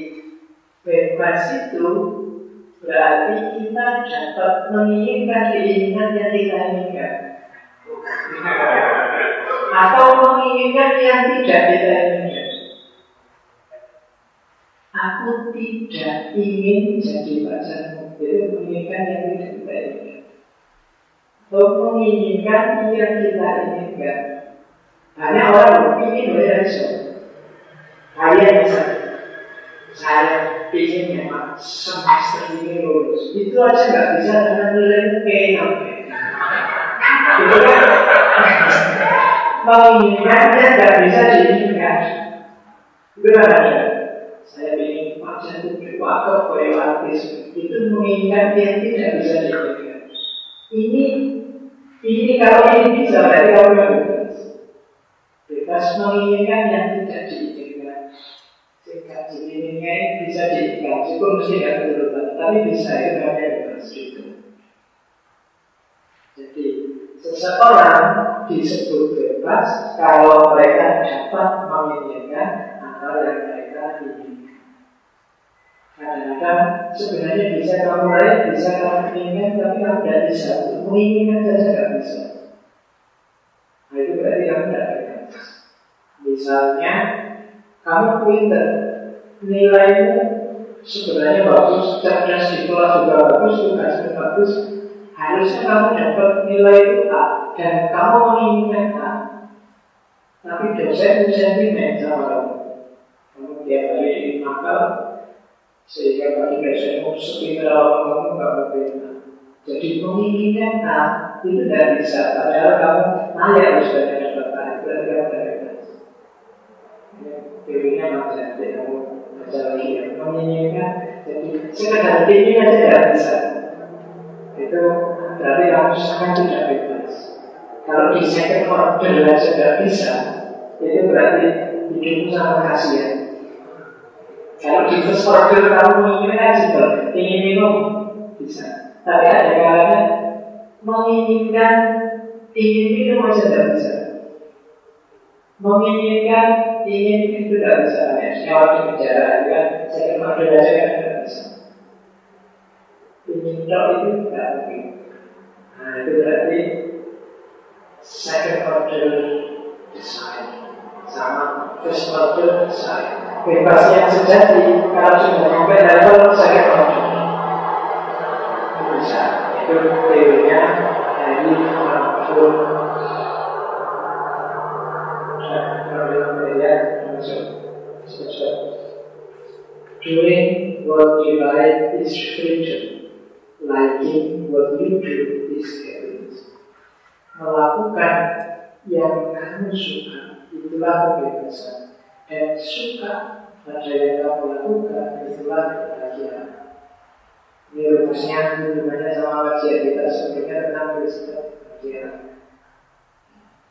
bebas itu berarti kita dapat menginginkan keinginan yang kita inginkan. Atau menginginkan yang tidak kita inginkan. Aku tidak ingin jadi pacarmu. Itu menginginkan yang tidak kita inginkan. Atau menginginkan yang kita inginkan. Hanya orang ingin berhasil. Kalian bisa. Saya ingin memang semester ini lulus. Itu aja nggak bisa dengan nilai pengen itu kan? Menginginkannya nggak bisa diinginkan. Itu ada. Saya ingin pacar itu wakaf artis itu menginginkan yang tidak bisa diinginkan. Ini ini kalau ini bisa berarti kalau bebas bebas menginginkan yang tidak diinginkan Kaji ini bisa dikaji pun mesti nggak berubah, tapi bisa itu namanya bebas gitu. Jadi seseorang disebut bebas kalau mereka dapat menginginkan apa yang. Kadang-kadang sebenarnya bisa kamu raih, bisa kamu inginkan, tapi kamu tidak bisa. Menginginkan saja nggak bisa. Nah itu berarti kamu tidak bebas. Misalnya kamu pinter, nilaimu sebenarnya bagus, cerdas di kelas juga bagus, tugasnya bagus. Harusnya kamu dapat nilai itu A dan kamu menginginkan A. Tapi dosen sentimen sama kamu. Kamu tiap hari nakal, sehingga bagi dosenmu sepintar kamu nggak berbeda. Jadi menginginkan itu tidak bisa. Padahal kamu layak sudah dapat A. Berarti kamu tidak Pilihnya macam kamu baca lagi ya. Menginginkan, jadi sekedar ingin aja tidak bisa. Itu berarti kamu sangat tidak bebas. Kalau di second order aja tidak bisa, itu berarti hidupmu sangat kasihan. Kalau di first order kamu ingin aja, ingin minum, bisa. Tapi ada kalanya menginginkan ingin minum aja tidak bisa. Menginginkan ingin itu tidak bisa ya nyawa di penjara kan saya kena aja kan tidak bisa ingin tahu itu tidak mungkin nah itu berarti second order design sama first order design bebas yang sejati kalau sudah sampai level second order bisa itu teorinya dari Frankfurt Doing what you like is freedom. Liking what you do is happiness. Melakukan yang kamu suka itulah kebebasan. Dan suka pada yang kamu lakukan itulah kebahagiaan. Ini rumusnya hubungannya sama wajah kita sebenarnya tentang kebahagiaan.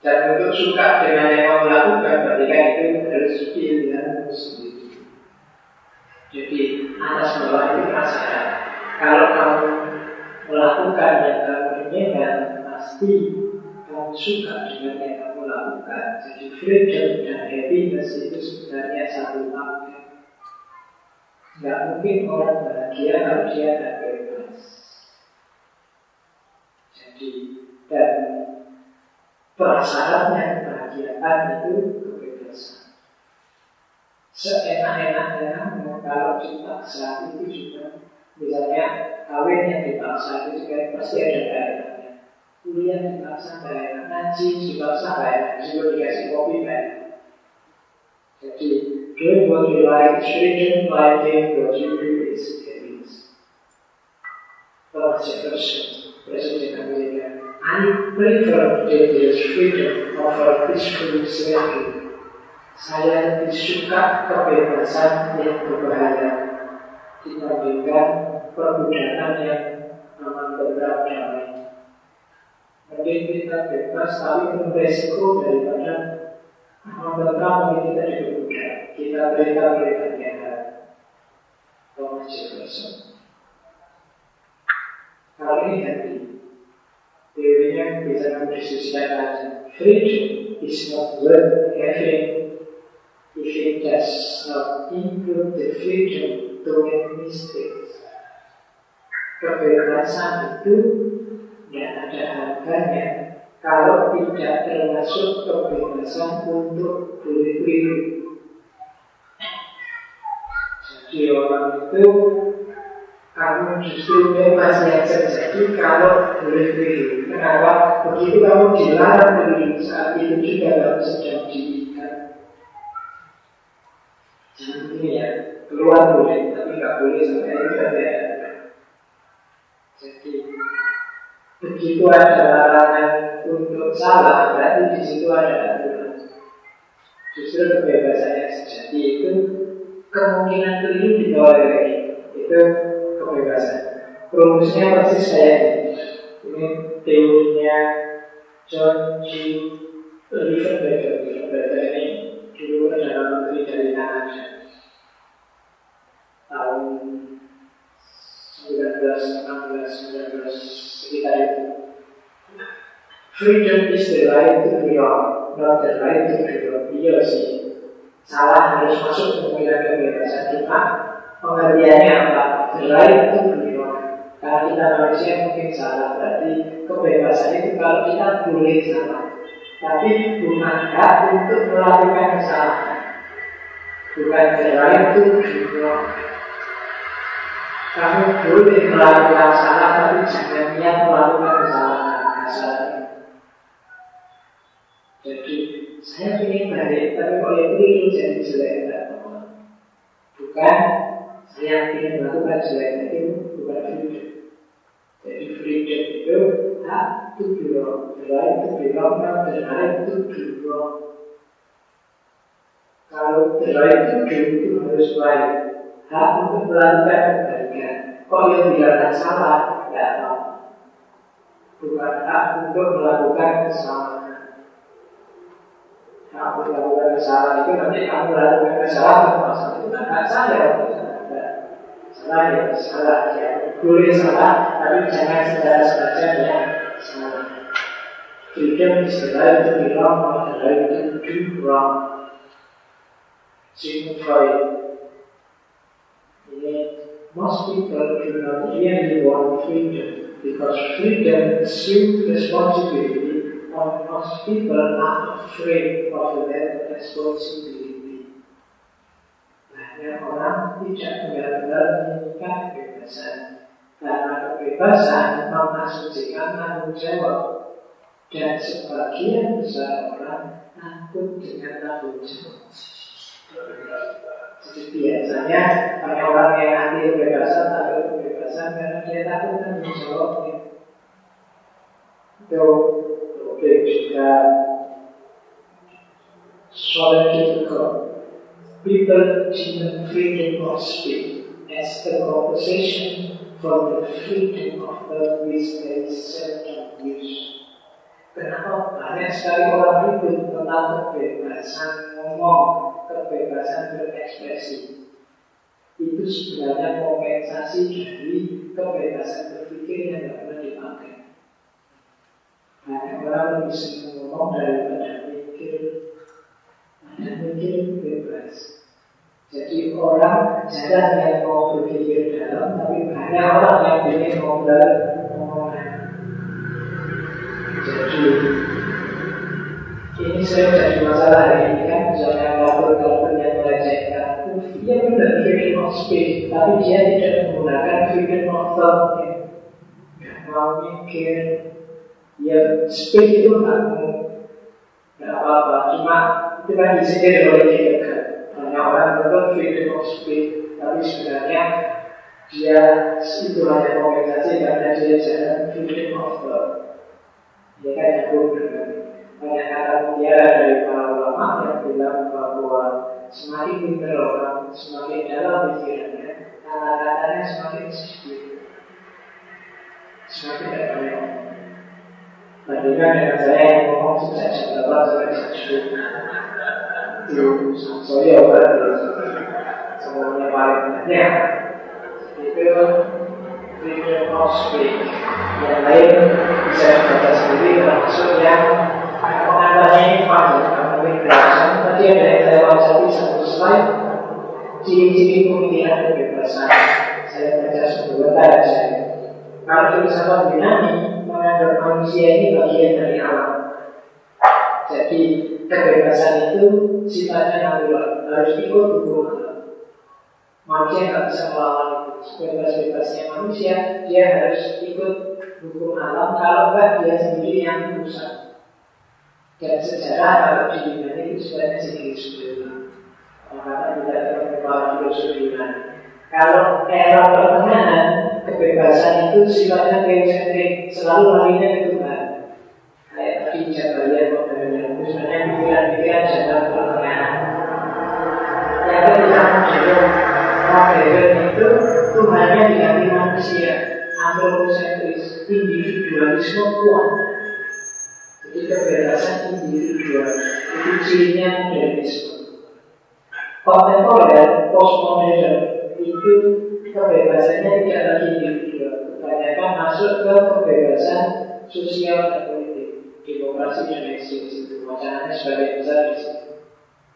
Dan untuk suka dengan yang kamu lakukan berarti kan itu harus pilihanmu sendiri. Jadi atas bawah itu masalah. Kalau kamu melakukan yang kamu inginkan, pasti kamu suka dengan yang kamu lakukan. Jadi freedom dan happiness itu sebenarnya satu paket. Tidak mungkin orang bahagia kalau dia tidak bebas. Jadi dan prasyaratnya kebahagiaan itu kebebasan seenak-enaknya kalau dipaksa itu juga misalnya kawin yang dipaksa itu juga pasti ada daerahnya kuliah dipaksa daerah ngaji dipaksa daerah juga dikasih kopi daerah jadi doing what you like shouldn't liking what you do is happiness Thomas Jefferson Presiden Amerika I prefer dangerous freedom over peaceful slavery saya lebih suka kebebasan yang berbahaya dibandingkan perbudakan yang aman berat damai. penting kita bebas tapi beresiko daripada mengetahui kita dibuka kita berikan beritanya Thomas Jefferson kalau ini hati. Teorinya bisa mendiskusikan aja freedom is not worth having. If it does not include the freedom to make mistakes. Kebebasan itu tidak ada harganya kalau tidak termasuk kebebasan untuk beribu Jadi orang itu kamu justru bebas yang terjadi kalau boleh Kenapa? Begitu kamu dilarang beribu saat itu juga kamu sedang diikat. Jangan ini ya, keluar boleh, tapi nggak boleh sampai itu ada. Jadi begitu ada larangan salah, berarti di situ ada aturan. Justru kebebasan yang sejati itu kemungkinan keliru di bawah dari itu kebebasan. Rumusnya persis kayak ini. Teorinya John G. Riverberger. Riverberger ini dulu adalah menteri dari Kanada tahun 1916 19 sekitar itu. Freedom is the right to be wrong, not the right to be wrong. Iya sih. Salah harus masuk pemilihan kebebasan kita. Pengertiannya apa? The right to be wrong. Karena kita manusia mungkin salah, berarti kebebasan itu kalau kita boleh salah. Tapi bukan hak untuk melakukan kesalahan. Bukan the right to be wrong. Kamu boleh melakukan salah, tapi jangan niat melakukan kesalahan. Kesalahan. Jadi saya ingin balik, tapi kalau itu itu jadi jelek Bukan saya ingin melakukan jelek itu bukan freedom. Jadi freedom itu hak to be wrong, the right to be wrong, dan the right to be wrong. Kalau the right to do itu harus baik, hak untuk melakukan kebaikan. Kok yang dikatakan salah, tidak tahu. Bukan hak untuk melakukan kesalahan. Untuk melakukan kesalahan itu nanti kamu melakukan kesalahan, masalah itu kan hak saya. Salah ya, salah ya. Boleh salah, tapi jangan secara sengaja ya salah. Freedom is the right to be wrong, not the ini most people do not really want freedom because freedom assumes responsibility and most people are afraid of that responsibility. Banyak orang tidak benar-benar menginginkan kebebasan karena kebebasan mengasumsikan tanggung jawab dan sebagian besar orang takut dengan tanggung jawab. Jadi biasanya banyak orang yang anti kebebasan takut kebebasan karena dia takut tanggung jawabnya. Itu juga soal difficult. People demand freedom of speech as a compensation for the freedom of the which they seldom use. Kenapa banyak sekali orang ribut tentang kebebasan ngomong, kebebasan berekspresi? Itu sebenarnya kompensasi dari kebebasan berpikir yang. Banyak orang lebih sering ngomong daripada mikir. Ada mikir bebas. Jadi orang jarang yang mau berpikir dalam, tapi banyak orang yang ingin ngobrol omongan. Jadi ini saya jadi masalah hari ini kan misalnya lapor-lapor yang melecehkan dia benar freedom of speech tapi dia tidak menggunakan freedom of thought nggak mau mikir ya speech itu nggak nggak apa-apa cuma itu kan di sini oleh dia banyak orang betul freedom of speech tapi sebenarnya dia itu hanya kompensasi karena dia jangan freedom of thought dia kan nyambung dengan banyak kata mutiara dari para ulama yang bilang bahwa semakin pintar orang, semakin dalam pikirannya, kata-katanya semakin sedikit, semakin tidak banyak. Bandingkan dengan saya ngomong 8 sampai jam 10 Di Sansoyo berarti Semuanya paling banyak Itu freedom of speech Yang lain bisa dibaca sendiri yang pengantarnya Karena kebebasan Tadi ada yang saya wawancari satu slide. Ciri-ciri pemikiran kebebasan Saya baca sebentar saya Kalau filsafat dinamik menganggap manusia ini bagian dari alam. Jadi kebebasan itu sifatnya natural, harus ikut hukum alam. Manusia tidak bisa melawan itu. Sebebas-bebasnya manusia, dia harus ikut hukum alam. Kalau enggak, dia sendiri yang merusak. Dan sejarah kalau di Yunani itu sebenarnya sedikit sebelumnya. Karena tidak terkembang filosofi Yunani. Kalau era pertengahan, kebebasan itu sifatnya teosentrik, selalu larinya ke Tuhan. Kayak tadi Jabalia modern, itu sebenarnya pikiran-pikiran jangka pertengahan. Yang ketika modern, modern itu Tuhannya diganti manusia, antroposentris, individualisme kuat. Jadi kebebasan individual, itu cirinya modernisme. Kontemporer, postmodern, itu kebebasannya tidak lagi individual kebanyakan masuk ke kebebasan sosial dan politik. Demokrasi dan ekstremis itu wacananya sebagai besar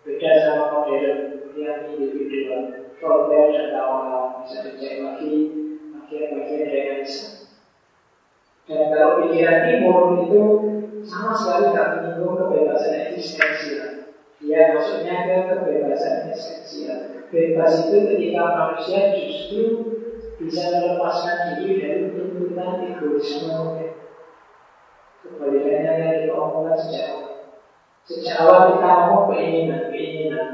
beda sama modern. Yang individual. Voltaire dan kawan-kawan. Bisa dicek lagi. Bagian-bagian dari Islam dan kalau pikiran timur itu sama sekali tak menyinggung kebebasan eksistensial. Dia maksudnya ke kebebasan esensial Bebas itu ketika manusia justru bisa melepaskan diri dari tuntutan egoisme. Kebalikannya yang kita omongkan sejak awal Sejak awal kita ngomong keinginan, keinginan.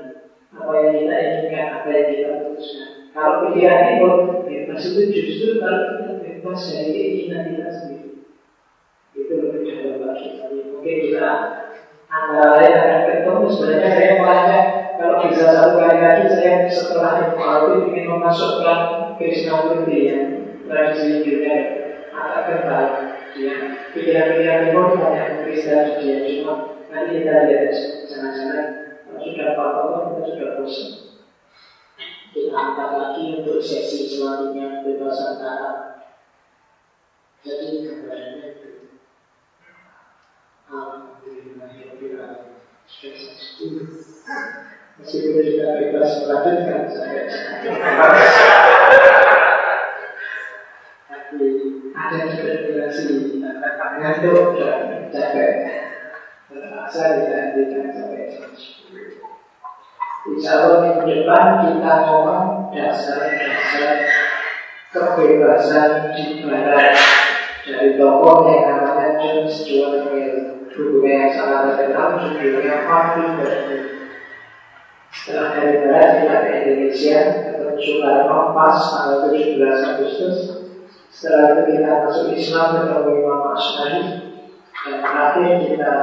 Apa yang kita inginkan, apa yang kita putuskan. Kalau pikiran itu bebas itu justru kalau kita bebas dari keinginan kita sendiri. Itu lebih dalam bagi Mungkin kita antara lain akan ketemu sebenarnya saya melacak kalau bisa satu kali lagi saya setelah itu ingin memasukkan Krishna Murti yang tradisi India agak kental ya pikiran-pikiran timur banyak Krishna dia cuma nanti kita lihat jangan-jangan sudah apa-apa kita sudah bosan. Kita angkat lagi untuk sesi selanjutnya bebasan Arab jadi gambarannya itu Kita Tapi ada Ngantuk dan capek Terpaksa kita hentikan sampai jam 10 Insya Allah depan kita ngomong dasar-dasar kebebasan di barat. Dari tokoh yang namanya John Stuart Mill bukunya yang sangat judulnya Martin Luther setelah dari barat kita ke Indonesia ketemu Soekarno pas tanggal 17 Agustus. Setelah itu kita masuk Islam ketemu Imam Asmari dan terakhir kita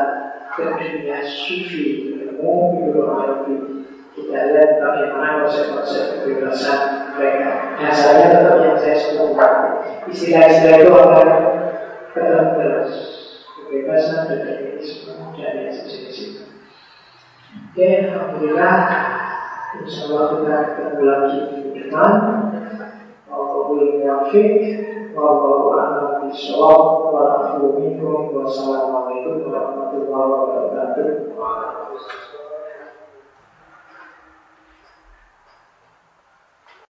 ke dunia sufi ketemu Ibnu Arabi. Kita lihat bagaimana konsep-konsep kebebasan mereka. Dasarnya tetap yang saya sebutkan. Istilah-istilah itu akan ketemu terus. Kebebasan, determinisme, dan yang sejenis. Oke, Alhamdulillah Insya Allah kita ketemu lagi di depan Wallahul muwafiq Wallahu a'lam bishawab Wa rahmatullahi Wassalamualaikum warahmatullahi wabarakatuh